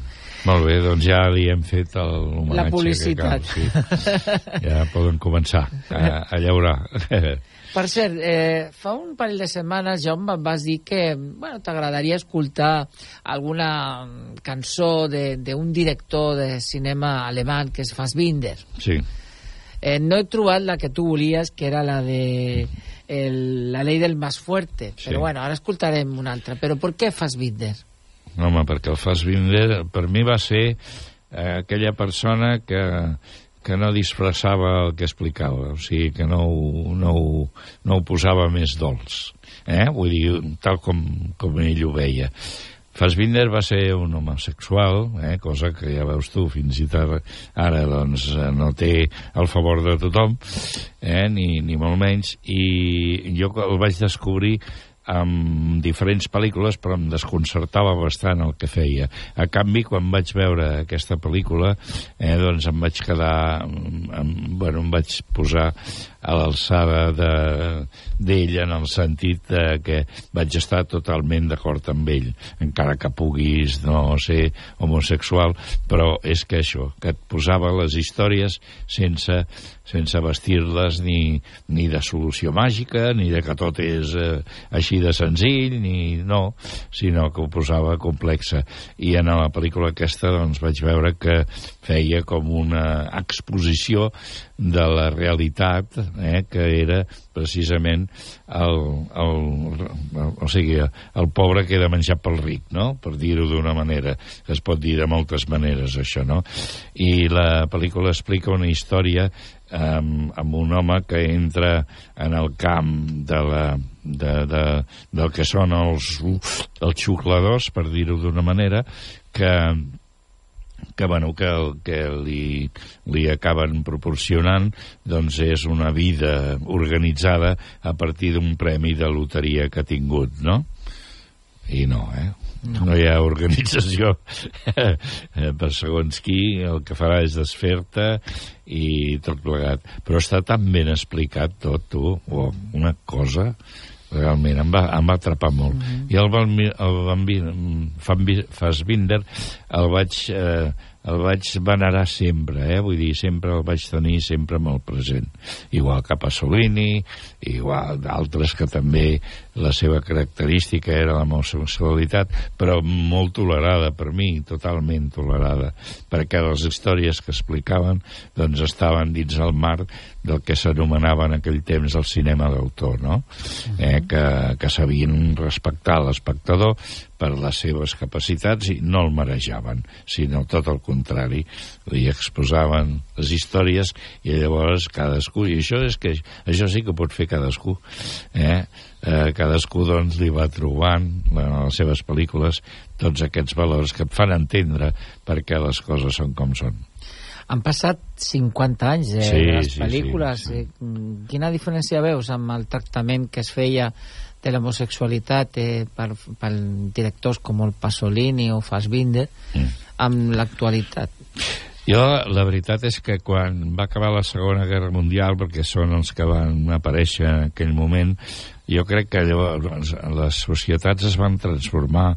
Speaker 6: Molt bé, doncs ja li hem fet l'homenatge
Speaker 7: La publicitat.
Speaker 6: que cal. Sí. Ja poden començar a, a llaurar.
Speaker 7: Per cert, eh, fa un parell de setmanes, jo em vas dir que bueno, t'agradaria escoltar alguna mm, cançó de- d'un director de cinema alemany que és Fassbinder.
Speaker 6: Sí.
Speaker 7: Eh, no he trobat la que tu volies, que era la de el, La ley del más fuerte,
Speaker 6: Sí.
Speaker 7: però bueno, ara escoltarem una altra. Però per què Fassbinder?
Speaker 6: Home, perquè el Fassbinder per mi va ser eh, aquella persona que, que no disfressava el que explicava, o sigui, que no, no, no ho posava més dolç. Eh? Vull dir, tal com, com ell ho veia. Fassbinder va ser un homosexual, eh, cosa que ja veus tu, fins i tot ara doncs, no té el favor de tothom, eh, ni, ni molt menys, i jo el vaig descobrir amb diferents pel·lícules, però em desconcertava bastant el que feia. A canvi, quan vaig veure aquesta pel·lícula, eh, doncs em vaig quedar... Em, bueno, em vaig posar a l'alçada de- d'ell en el sentit de que vaig estar totalment d'acord amb ell, encara que puguis no ser homosexual, però és que això, que et posava les històries sense, sense vestir-les ni, ni de solució màgica, ni de que tot és eh, així de senzill, ni no, sinó que ho posava complexa. I en la pel·lícula aquesta doncs, vaig veure que feia com una exposició de la realitat eh, que era precisament el, el, el, o sigui, el pobre que era menjat pel ric, no? per dir-ho d'una manera, es pot dir de moltes maneres això, no? I la pel·lícula explica una història amb, amb un home que entra en el camp de la, de, de, del que són els, els xucladors, per dir-ho d'una manera, que que, bueno, que el que li, li acaben proporcionant doncs és una vida organitzada a partir d'un premi de loteria que ha tingut, no? I no, eh? No. no hi ha organització per segons qui, el que farà és desfer-te i tot plegat. Però està tan ben explicat tot, tu, o una cosa realment em va, em va atrapar molt. Mm -hmm. I el, Van, el Van, Van Fassbinder el vaig, eh, el vaig venerar sempre, eh? vull dir, sempre el vaig tenir sempre molt present. Igual que Pasolini, igual d'altres que també la seva característica era l'homosexualitat, però molt tolerada per mi, totalment tolerada, perquè les històries que explicaven doncs estaven dins el marc del que s'anomenava en aquell temps el cinema d'autor, no? eh, que, que sabien respectar l'espectador per les seves capacitats i no el marejaven, sinó tot el contrari. Li exposaven les històries i llavors cadascú, i això és que això sí que pot fer cadascú, eh? eh cadascú doncs li va trobant en les seves pel·lícules tots aquests valors que et fan entendre per què les coses són com són.
Speaker 7: Han passat 50 anys de
Speaker 6: sí,
Speaker 7: les
Speaker 6: sí,
Speaker 7: pel·lícules.
Speaker 6: sí, sí.
Speaker 7: Eh, Quina diferència veus amb el tractament que es feia de l'homosexualitat eh, per, per directors com el Pasolini o Fassbinder
Speaker 6: Mm.
Speaker 7: amb l'actualitat?
Speaker 6: Jo, la veritat és que quan va acabar la Segona Guerra Mundial, perquè són els que van aparèixer en aquell moment, jo crec que llavors les societats es van transformar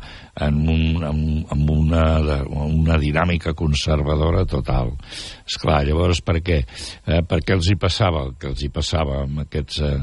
Speaker 6: en, un, en, en una, una dinàmica conservadora total. És clar, llavors per què? Eh, per què els hi passava el que els hi passava amb aquests, eh,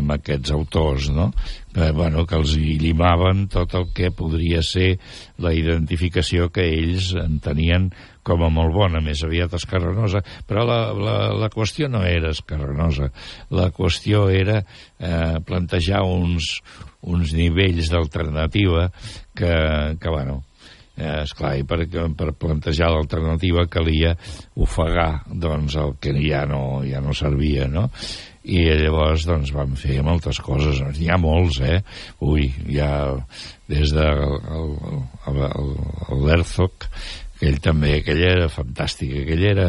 Speaker 6: amb aquests autors, no? Eh, bueno, que els hi llimaven tot el que podria ser la identificació que ells en tenien com a molt bona, més aviat escarrenosa, però la, la, la qüestió no era escarrenosa, la qüestió era eh, plantejar uns, uns nivells d'alternativa que, que, bueno, eh, esclar, i per, per plantejar l'alternativa calia ofegar doncs, el que ja no, ja no servia, no? i llavors doncs vam fer moltes coses. N'hi ha molts, eh? Ui, hi ha des de el, ell també, aquell era fantàstic aquell era,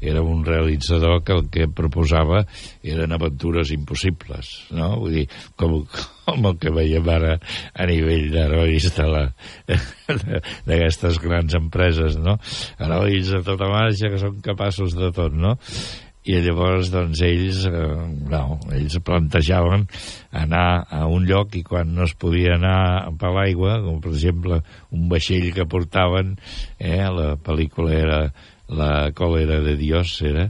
Speaker 6: era un realitzador que el que proposava eren aventures impossibles no? vull dir, com, com el que veiem ara a nivell d'herois d'aquestes grans empreses no? herois de tota marxa que són capaços de tot no? I llavors doncs ells eh, no, ells plantejaven anar a un lloc i quan no es podia anar per l'aigua, com per exemple un vaixell que portaven eh, la pel·lícula era la còlera de Dios era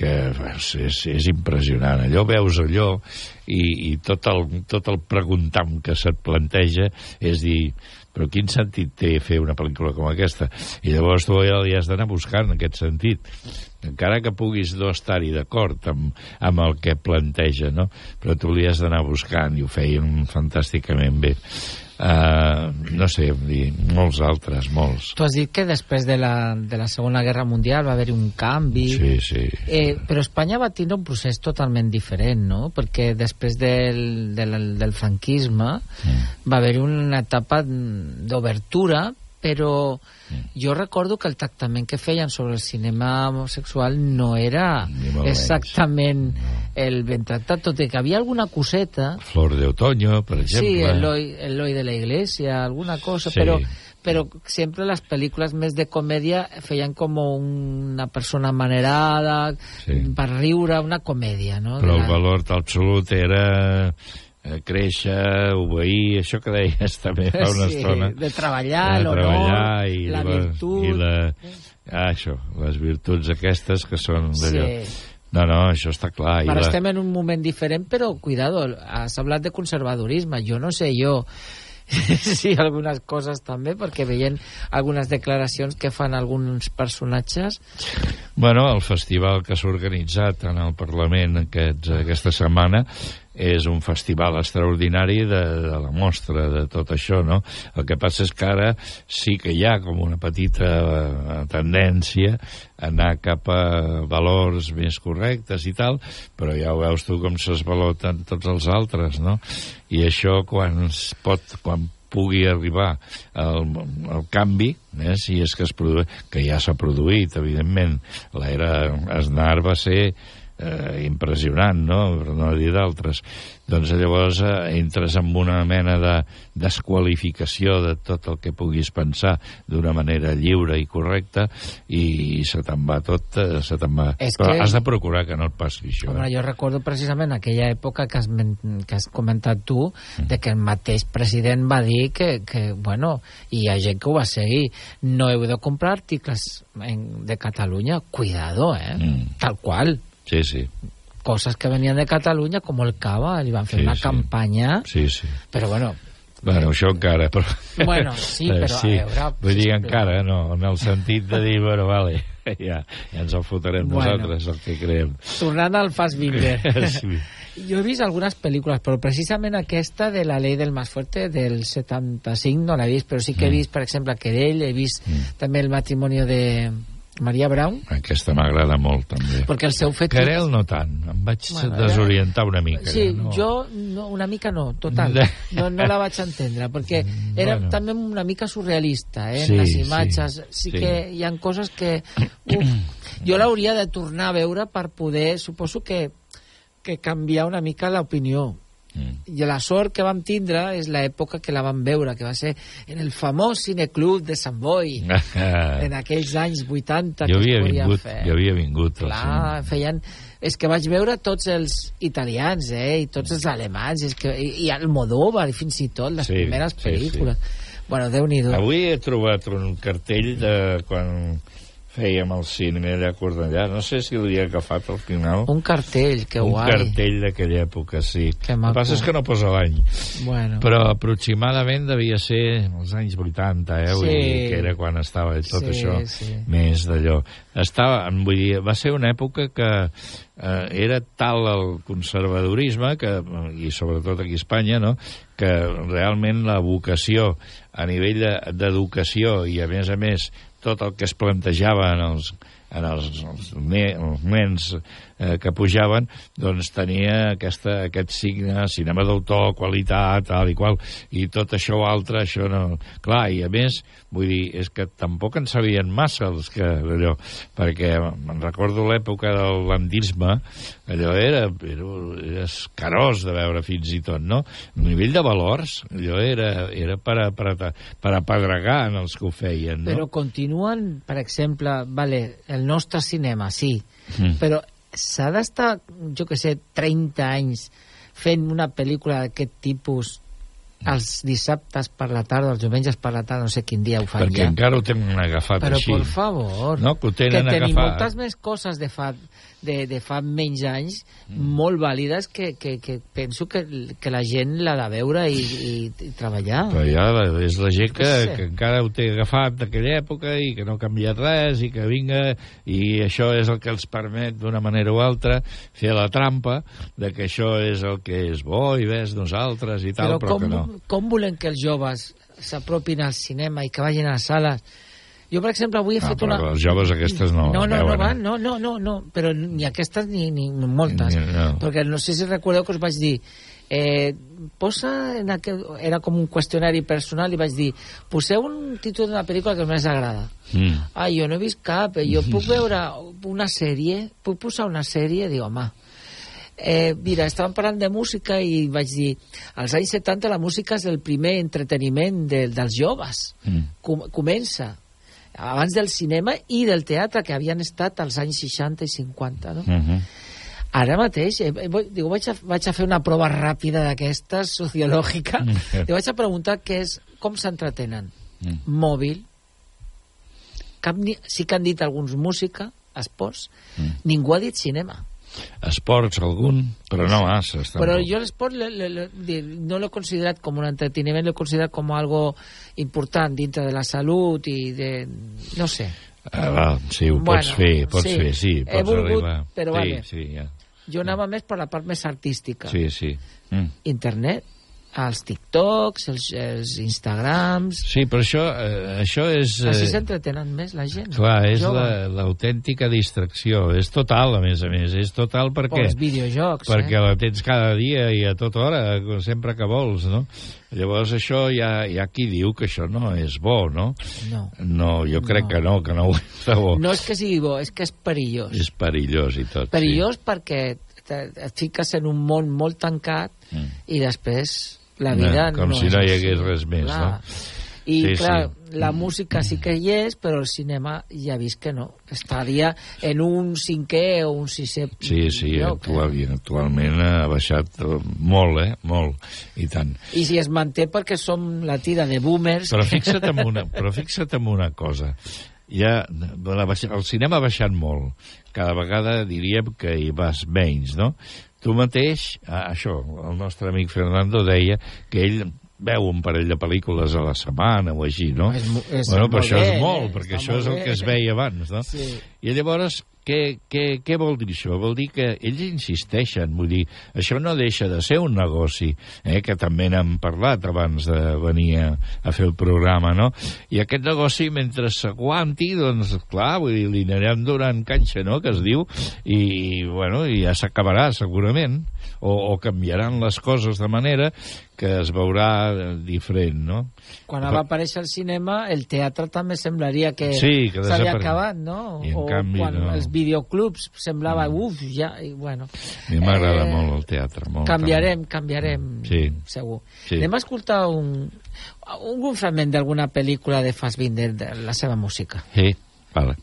Speaker 6: que és, és, és impressionant allò veus allò i, i tot, el, tot el preguntam que se't planteja és dir però quin sentit té fer una pel·lícula com aquesta? I llavors tu ja li has d'anar buscant aquest sentit. Encara que puguis no estar-hi d'acord amb, amb el que planteja, no? Però tu li has d'anar buscant i ho feien fantàsticament bé. Uh, no sé, dir, molts altres, molts.
Speaker 7: Tu has dit que després de la, de la Segona Guerra Mundial va haver-hi un canvi...
Speaker 6: Sí, sí.
Speaker 7: Eh, però Espanya va tindre un procés totalment diferent, no? Perquè després del, del, del franquisme mm. va haver-hi una etapa d'obertura, però mm. jo recordo que el tractament que feien sobre el cinema homosexual no era exactament no. el ben tractat, tot i que havia alguna coseta...
Speaker 6: Flor de otoño, per exemple.
Speaker 7: Sí, Eloi, Eloi de la Iglesia, alguna cosa, sí. però però sempre les pel·lícules més de comèdia feien com una persona manerada sí. per riure, una comèdia no?
Speaker 6: però el valor absolut era créixer, obeir, això que deies també fa una
Speaker 7: sí,
Speaker 6: estona.
Speaker 7: De treballar, l'honor,
Speaker 6: i
Speaker 7: la virtut.
Speaker 6: I la, ah, això, les virtuts aquestes que són d'allò.
Speaker 7: Sí.
Speaker 6: No, no, això està clar.
Speaker 7: Ara
Speaker 6: I la...
Speaker 7: estem en un moment diferent, però, cuidado, has hablat de conservadorisme. Jo no sé jo sí, algunes coses també, perquè veient algunes declaracions que fan alguns personatges.
Speaker 6: Bueno, el festival que s'ha organitzat en el Parlament aquests, aquesta setmana és un festival extraordinari de, de la mostra de tot això, no? El que passa és que ara sí que hi ha com una petita eh, tendència a anar cap a valors més correctes i tal, però ja ho veus tu com s'esvaloten tots els altres, no? I això quan es pot, quan pugui arribar el, el canvi, eh, si és que es produeix, que ja s'ha produït, evidentment. L'era Aznar va ser eh, impressionant, no? Per no dir d'altres. Doncs llavors eh, entres en una mena de desqualificació de tot el que puguis pensar d'una manera lliure i correcta i se te'n va tot, eh, se te'n va...
Speaker 7: És
Speaker 6: Però
Speaker 7: que-
Speaker 6: has de procurar que no et passi això.
Speaker 7: Home,
Speaker 6: Eh?
Speaker 7: jo recordo precisament aquella època que has, que has comentat tu,
Speaker 6: Mm.
Speaker 7: de que el mateix president va dir que, que, bueno, i hi ha gent que ho va seguir, no heu de comprar articles en, de Catalunya, cuidado, eh?
Speaker 6: Mm.
Speaker 7: Tal qual.
Speaker 6: Sí, sí.
Speaker 7: Cosas que venían de Catalunya, como el cava, li van fer
Speaker 6: Sí,
Speaker 7: una
Speaker 6: sí.
Speaker 7: campanya,
Speaker 6: Sí, sí.
Speaker 7: però bueno,
Speaker 6: Bueno, això encara, però...
Speaker 7: Bueno, sí,
Speaker 6: Eh,
Speaker 7: però, a veure,
Speaker 6: Vull dir, encara, no, en el sentit de dir, bueno, vale, ja, ja ens el fotrem
Speaker 7: Bueno.
Speaker 6: nosaltres, el que creem.
Speaker 7: tornant al Fassbinder.
Speaker 6: Sí.
Speaker 7: Jo he vist algunes pel·lícules, però precisament aquesta de la llei del más fuerte del 75 no l'he vist, però sí que he
Speaker 6: Mm.
Speaker 7: vist, per exemple, Querell, he vist també el matrimoni de Maria Brown,
Speaker 6: Aquesta m'agrada molt, també.
Speaker 7: perquè el seu fet...
Speaker 6: Querel no tant, em vaig
Speaker 7: Bueno,
Speaker 6: desorientar una mica.
Speaker 7: Sí,
Speaker 6: no?
Speaker 7: jo no, una mica no, total. No, no la vaig entendre, perquè era
Speaker 6: Bueno.
Speaker 7: també una mica surrealista, eh,
Speaker 6: Sí,
Speaker 7: en les imatges. Sí,
Speaker 6: sí.
Speaker 7: que hi han coses que... Uf, jo l'hauria de tornar a veure per poder, suposo que, que canviar una mica l'opinió.
Speaker 6: Mm.
Speaker 7: I la sort que vam tindre és l'època que la vam veure, que va ser en el famós cineclub de Sant Boi, en aquells anys 80
Speaker 6: jo
Speaker 7: que
Speaker 6: havia
Speaker 7: es podia
Speaker 6: vingut,
Speaker 7: fer.
Speaker 6: jo havia vingut.
Speaker 7: Clar, feien... És que vaig veure tots els italians, eh, i tots els alemans, és que, i, i Almodóvar, i fins i tot les
Speaker 6: Sí,
Speaker 7: primeres
Speaker 6: sí,
Speaker 7: pel·lícules. Bueno, Déu-n'hi-do.
Speaker 6: Avui he trobat un cartell de quan fèiem el cinema allà a Cornellà. No sé si he agafat al final.
Speaker 7: Un cartell, que
Speaker 6: un
Speaker 7: guai.
Speaker 6: cartell d'aquella època, sí.
Speaker 7: Que
Speaker 6: El que passa és que no posa l'any.
Speaker 7: Bueno.
Speaker 6: Però aproximadament devia ser els anys 80, eh? Vull
Speaker 7: Sí.
Speaker 6: dir que era quan estava tot
Speaker 7: Sí,
Speaker 6: això
Speaker 7: sí.
Speaker 6: més d'allò. Estava, vull dir, va ser una època que eh, era tal el conservadorisme que, i sobretot aquí a Espanya, no? que realment la vocació a nivell de- d'educació i a més a més tot el que es plantejava en els, en els, els, ne, els nens eh, que pujaven, doncs tenia aquesta, aquest signe, cinema d'autor, qualitat, tal i qual, i tot això altre, això no... Clar, i a més, vull dir, és que tampoc en sabien massa els que allò, perquè me'n recordo l'època del landisme, allò era, era, era escarós de veure fins i tot, no? A nivell de valors, allò era, era per, a, per, a, per apedregar en els que ho feien, no?
Speaker 7: Però continuen, per exemple, vale, el nostre cinema, sí,
Speaker 6: Mm.
Speaker 7: però s'ha d'estar, jo que sé, 30 anys fent una pel·lícula d'aquest tipus els dissabtes per la tarda, els diumenges per la tarda, no sé quin dia ho fan
Speaker 6: perquè
Speaker 7: ja.
Speaker 6: encara ho tenen agafat
Speaker 7: Però,
Speaker 6: així.
Speaker 7: por favor,
Speaker 6: No, que ho tenen
Speaker 7: que tenim
Speaker 6: agafat.
Speaker 7: moltes més coses de fa, de, de fa menys anys
Speaker 6: Mm.
Speaker 7: molt vàlides que, que, que penso que, que la gent l'ha de veure i, i, i treballar.
Speaker 6: Però ja la- és la gent que,
Speaker 7: què sé.
Speaker 6: que encara ho té agafat d'aquella època i que no ha canviat res i que vinga i això és el que els permet d'una manera o altra fer la trampa de que això és el que és bo i ves nosaltres i tal, però,
Speaker 7: com,
Speaker 6: que no.
Speaker 7: Com volem que els joves s'apropin al cinema i que vagin a les sales? Jo, per exemple, avui he
Speaker 6: Ah,
Speaker 7: fet una...
Speaker 6: els joves aquestes no
Speaker 7: no, no, no,
Speaker 6: veuen,
Speaker 7: van,
Speaker 6: eh?
Speaker 7: no, no, no, no, però ni aquestes ni, ni moltes.
Speaker 6: Ni- no.
Speaker 7: Perquè no sé si recordeu que us vaig dir eh, posa en aquel, era com un qüestionari personal i vaig dir poseu un títol d'una pel·lícula que més agrada
Speaker 6: Mm.
Speaker 7: ah, jo no he vist cap eh, jo puc veure una sèrie puc posar una sèrie? dic, home Eh, mira, estàvem parlant de música i vaig dir, als anys 70 la música és el primer entreteniment de, dels joves.
Speaker 6: Mm.
Speaker 7: Com, comença abans del cinema i del teatre que havien estat als anys 60 i 50, no?
Speaker 6: Mm -hmm.
Speaker 7: Ara mateix, eh, eh, digo, vaig, a, vaig a fer una prova ràpida d'aquestes, sociològica,
Speaker 6: Mm.
Speaker 7: i vaig a preguntar què és, com s'entretenen.
Speaker 6: Mm.
Speaker 7: Mòbil, cap ni, sí que han dit alguns música, esports,
Speaker 6: Mm.
Speaker 7: ningú ha dit cinema.
Speaker 6: Esports, algun, però no masses.
Speaker 7: Però
Speaker 6: tampoc.
Speaker 7: jo l'esport le, le, le, di- no l'he considerat com un entreteniment, l'he considerat com algo important dintre de la salut i de... no sé.
Speaker 6: Ah, va, sí, ho
Speaker 7: Bueno,
Speaker 6: pots fer, pots
Speaker 7: sí.
Speaker 6: fer, sí,
Speaker 7: He
Speaker 6: pots
Speaker 7: volgut,
Speaker 6: arribar.
Speaker 7: però
Speaker 6: sí,
Speaker 7: vale.
Speaker 6: sí, ja.
Speaker 7: Jo anava més per la part més artística.
Speaker 6: Sí, sí. Mm.
Speaker 7: Internet, als TikToks, els, els Instagrams...
Speaker 6: Sí, però això, eh, això és...
Speaker 7: Així
Speaker 6: Eh,
Speaker 7: s'entretenen més la gent.
Speaker 6: clar, és
Speaker 7: jove.
Speaker 6: la- l'autèntica distracció. És total, a més a més. És total perquè...
Speaker 7: O els videojocs,
Speaker 6: Perquè
Speaker 7: eh?
Speaker 6: la tens cada dia i a tota hora, sempre que vols, no? Llavors això hi ha, hi ha qui diu que això no és bo, no?
Speaker 7: No.
Speaker 6: No, jo crec
Speaker 7: No.
Speaker 6: que no, que no ho és bo.
Speaker 7: No és que sigui bo, és que és perillós.
Speaker 6: És perillós i tot.
Speaker 7: Perillós perquè te- et fiques en un món molt tancat
Speaker 6: Mm.
Speaker 7: i després la vida
Speaker 6: No, com
Speaker 7: no
Speaker 6: si no hi
Speaker 7: així.
Speaker 6: hagués res més,
Speaker 7: Clar.
Speaker 6: no?
Speaker 7: I,
Speaker 6: Sí,
Speaker 7: clar,
Speaker 6: sí.
Speaker 7: la música sí que hi és, però el cinema ja vist que no. Estaria en un cinquè o un sisè
Speaker 6: Sí, sí,
Speaker 7: lloc.
Speaker 6: actual, actualment ha baixat eh, molt, eh? Molt, i tant.
Speaker 7: I si es manté perquè som la tira de boomers...
Speaker 6: Però fixa't en una, però fixa't en una cosa. Ja, el cinema ha baixat molt. Cada vegada diríem que hi vas menys, no? Tu mateix, això, el nostre amic Fernando deia que ell veu un parell de pel·lícules a la setmana o així, no?
Speaker 7: És és
Speaker 6: bueno, però això
Speaker 7: bé,
Speaker 6: és molt,
Speaker 7: eh?
Speaker 6: perquè
Speaker 7: Està
Speaker 6: això és el
Speaker 7: bé.
Speaker 6: que es veia abans, no?
Speaker 7: Sí.
Speaker 6: I llavors, què, què, què vol dir això? Vol dir que ells insisteixen, vull dir, això no deixa de ser un negoci, eh, que també n'hem parlat abans de venir a, a fer el programa, no? I aquest negoci, mentre s'aguanti, doncs, clar, vull dir, li anirem donant canxa, no?, que es diu, i, bueno, i ja s'acabarà, segurament, o, o canviaran les coses de manera que es veurà eh, diferent, no?
Speaker 7: Quan va aparèixer el cinema, el teatre també semblaria que
Speaker 6: Sí, que
Speaker 7: s'havia acabat, no?
Speaker 6: I en
Speaker 7: o
Speaker 6: canvi
Speaker 7: quan
Speaker 6: no. Mm.
Speaker 7: els videoclubs semblava, uf, ja, i bueno.
Speaker 6: A mi m'agrada
Speaker 7: Eh,
Speaker 6: molt el teatre, molt.
Speaker 7: Canviarem, canviarem,
Speaker 6: Sí.
Speaker 7: segur.
Speaker 6: Sí.
Speaker 7: Anem a escoltar un, un fragment d'alguna pel·lícula de Fassbinder, de la seva música.
Speaker 6: Sí, vale.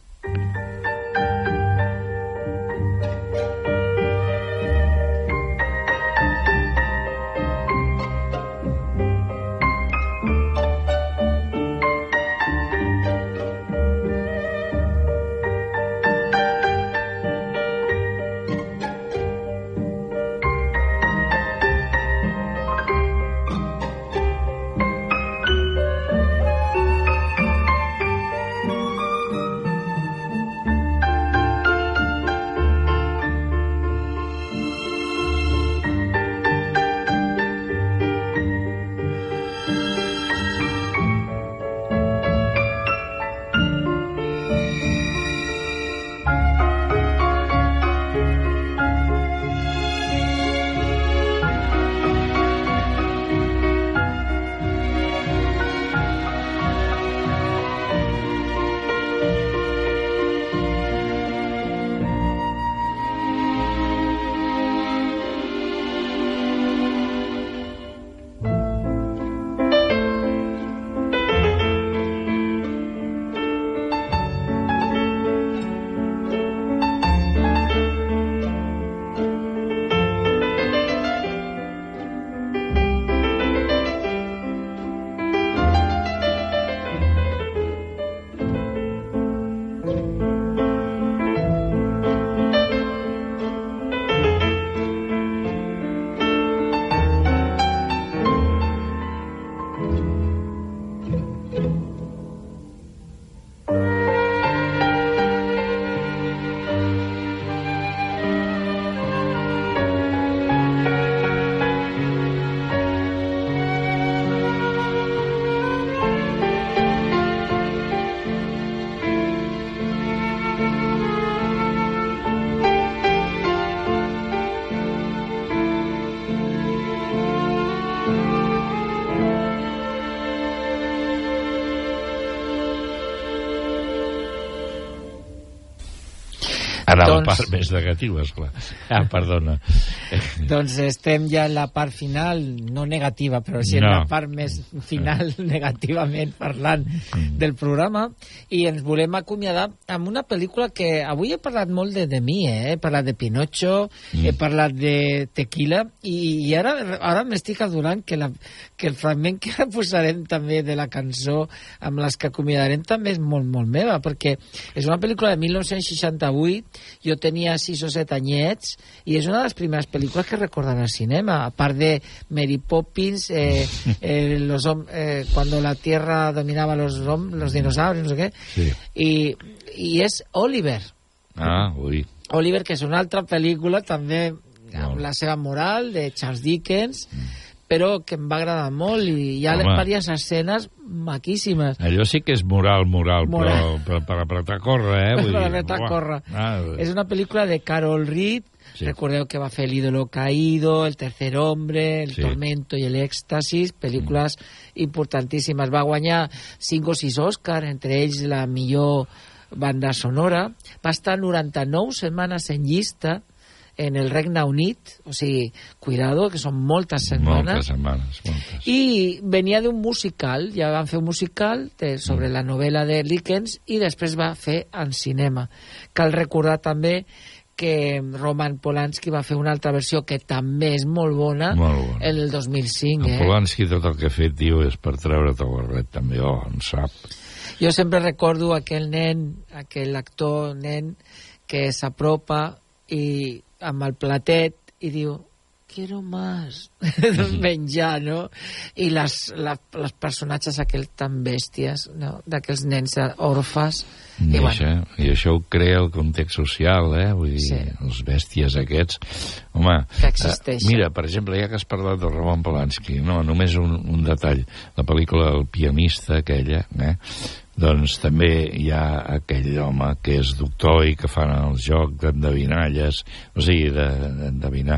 Speaker 6: Anava
Speaker 7: Doncs-
Speaker 6: doncs... part més negativa, esclar. Ah, perdona.
Speaker 7: Doncs estem ja en la part final, no negativa, però sí en
Speaker 6: No.
Speaker 7: la part més final, negativament parlant, del programa, i ens volem acomiadar amb una pel·lícula que avui he parlat molt de, de mi, eh? he parlat de Pinocho, he parlat de Tequila, i, i ara, ara m'estic adorant que, la, que el fragment que ara posarem també de la cançó amb les que acomiadarem també és molt, molt meva, perquè és una pel·lícula de 1968, jo tenia 6 o 7 anyets, i és una de les primeres pel·lícules que recordava al cinema, a part de Mary Poppins, eh, eh, los eh, cuando la Tierra dominaba los, los dinosaurios, no sé què,
Speaker 6: Sí.
Speaker 7: i, i és Oliver.
Speaker 6: Ah, ui.
Speaker 7: Oliver, que és una altra pel·lícula també amb la seva moral de Charles Dickens, però que em va agradar molt i hi ha
Speaker 6: Home.
Speaker 7: diverses escenes maquíssimes.
Speaker 6: Allò sí que és moral, moral,
Speaker 7: Moral.
Speaker 6: però, però per apretar a córrer, eh? Vull
Speaker 7: Per apretar a córrer.
Speaker 6: Ah,
Speaker 7: És una pel·lícula de Carol Reed.
Speaker 6: Sí.
Speaker 7: Recordeu que va fer El ídolo caído, El tercer hombre, El
Speaker 6: Sí.
Speaker 7: tormento i el èxtasis, pel·lícules importantíssimes. Va guanyar 5 o 6 Òscar, entre ells la millor banda sonora. Va estar 99 setmanes en llista en el Regne Unit, o sigui, cuidado, que són moltes setmanes.
Speaker 6: Moltes setmanes, moltes.
Speaker 7: I venia d'un musical, ja van fer un musical de, sobre la novel·la de Dickens i després va fer en cinema. Cal recordar també que Roman Polanski va fer una altra versió que també és molt bona,
Speaker 6: Molt bona.
Speaker 7: el 2005.
Speaker 6: En
Speaker 7: Eh?
Speaker 6: Polanski tot el que ha fet, tio, és per treure't el barret, també, oh, en sap.
Speaker 7: Jo sempre recordo aquell nen, aquell actor nen, que s'apropa i amb el platet i diu quiero más menjar, no? I les, la, les personatges aquells tan bèsties, no? D'aquells nens orfes.
Speaker 6: I,
Speaker 7: I, bueno,
Speaker 6: això, I això ho crea el context social, eh? Vull dir,
Speaker 7: Sí.
Speaker 6: els bèsties aquests... Home,
Speaker 7: Que existeixen.
Speaker 6: eh, mira, per exemple, ja que has parlat de Roman Polanski, no, només un, un detall. La pel·lícula El pianista, aquella, eh? doncs també hi ha aquell home que és doctor i que fan el joc d'endevinalles, o sigui, de- d'endevinar.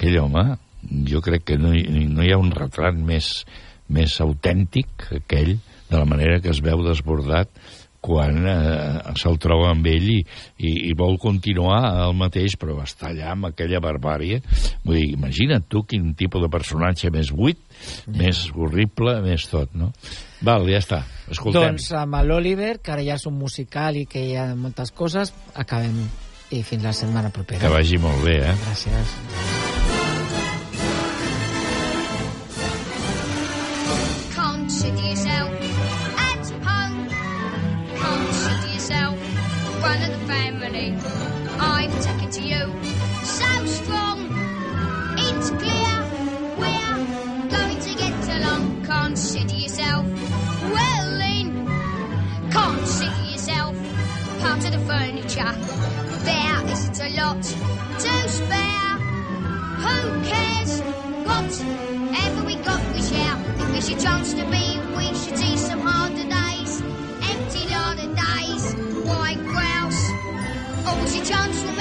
Speaker 6: Aquell home, jo crec que no hi, no hi ha un retrat més, més autèntic que aquell, de la manera que es veu desbordat quan eh, se'l troba amb ell i, i, i vol continuar el mateix, però està allà amb aquella barbàrie. Vull dir, imagina't tu quin tipus de personatge més buit, més horrible, més tot, no? Val, ja està, escoltem.
Speaker 7: doncs amb l'Oliver, que ara ja és un musical i que hi ha moltes coses, acabem i fins la setmana propera.
Speaker 6: Que vagi molt bé, eh?
Speaker 7: Gràcies.
Speaker 10: Consider yourself at home. Consider yourself one of the family. I'm taken to you so strong. It's clear we're going to get along. Consider yourself well in. Consider yourself part of the furniture. There isn't a lot to spare. Who cares? Whatever we it's your chance to be, we should see some harder days. Empty of days, white grouse. Always a chance to meet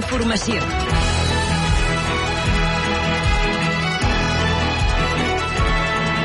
Speaker 1: Informació.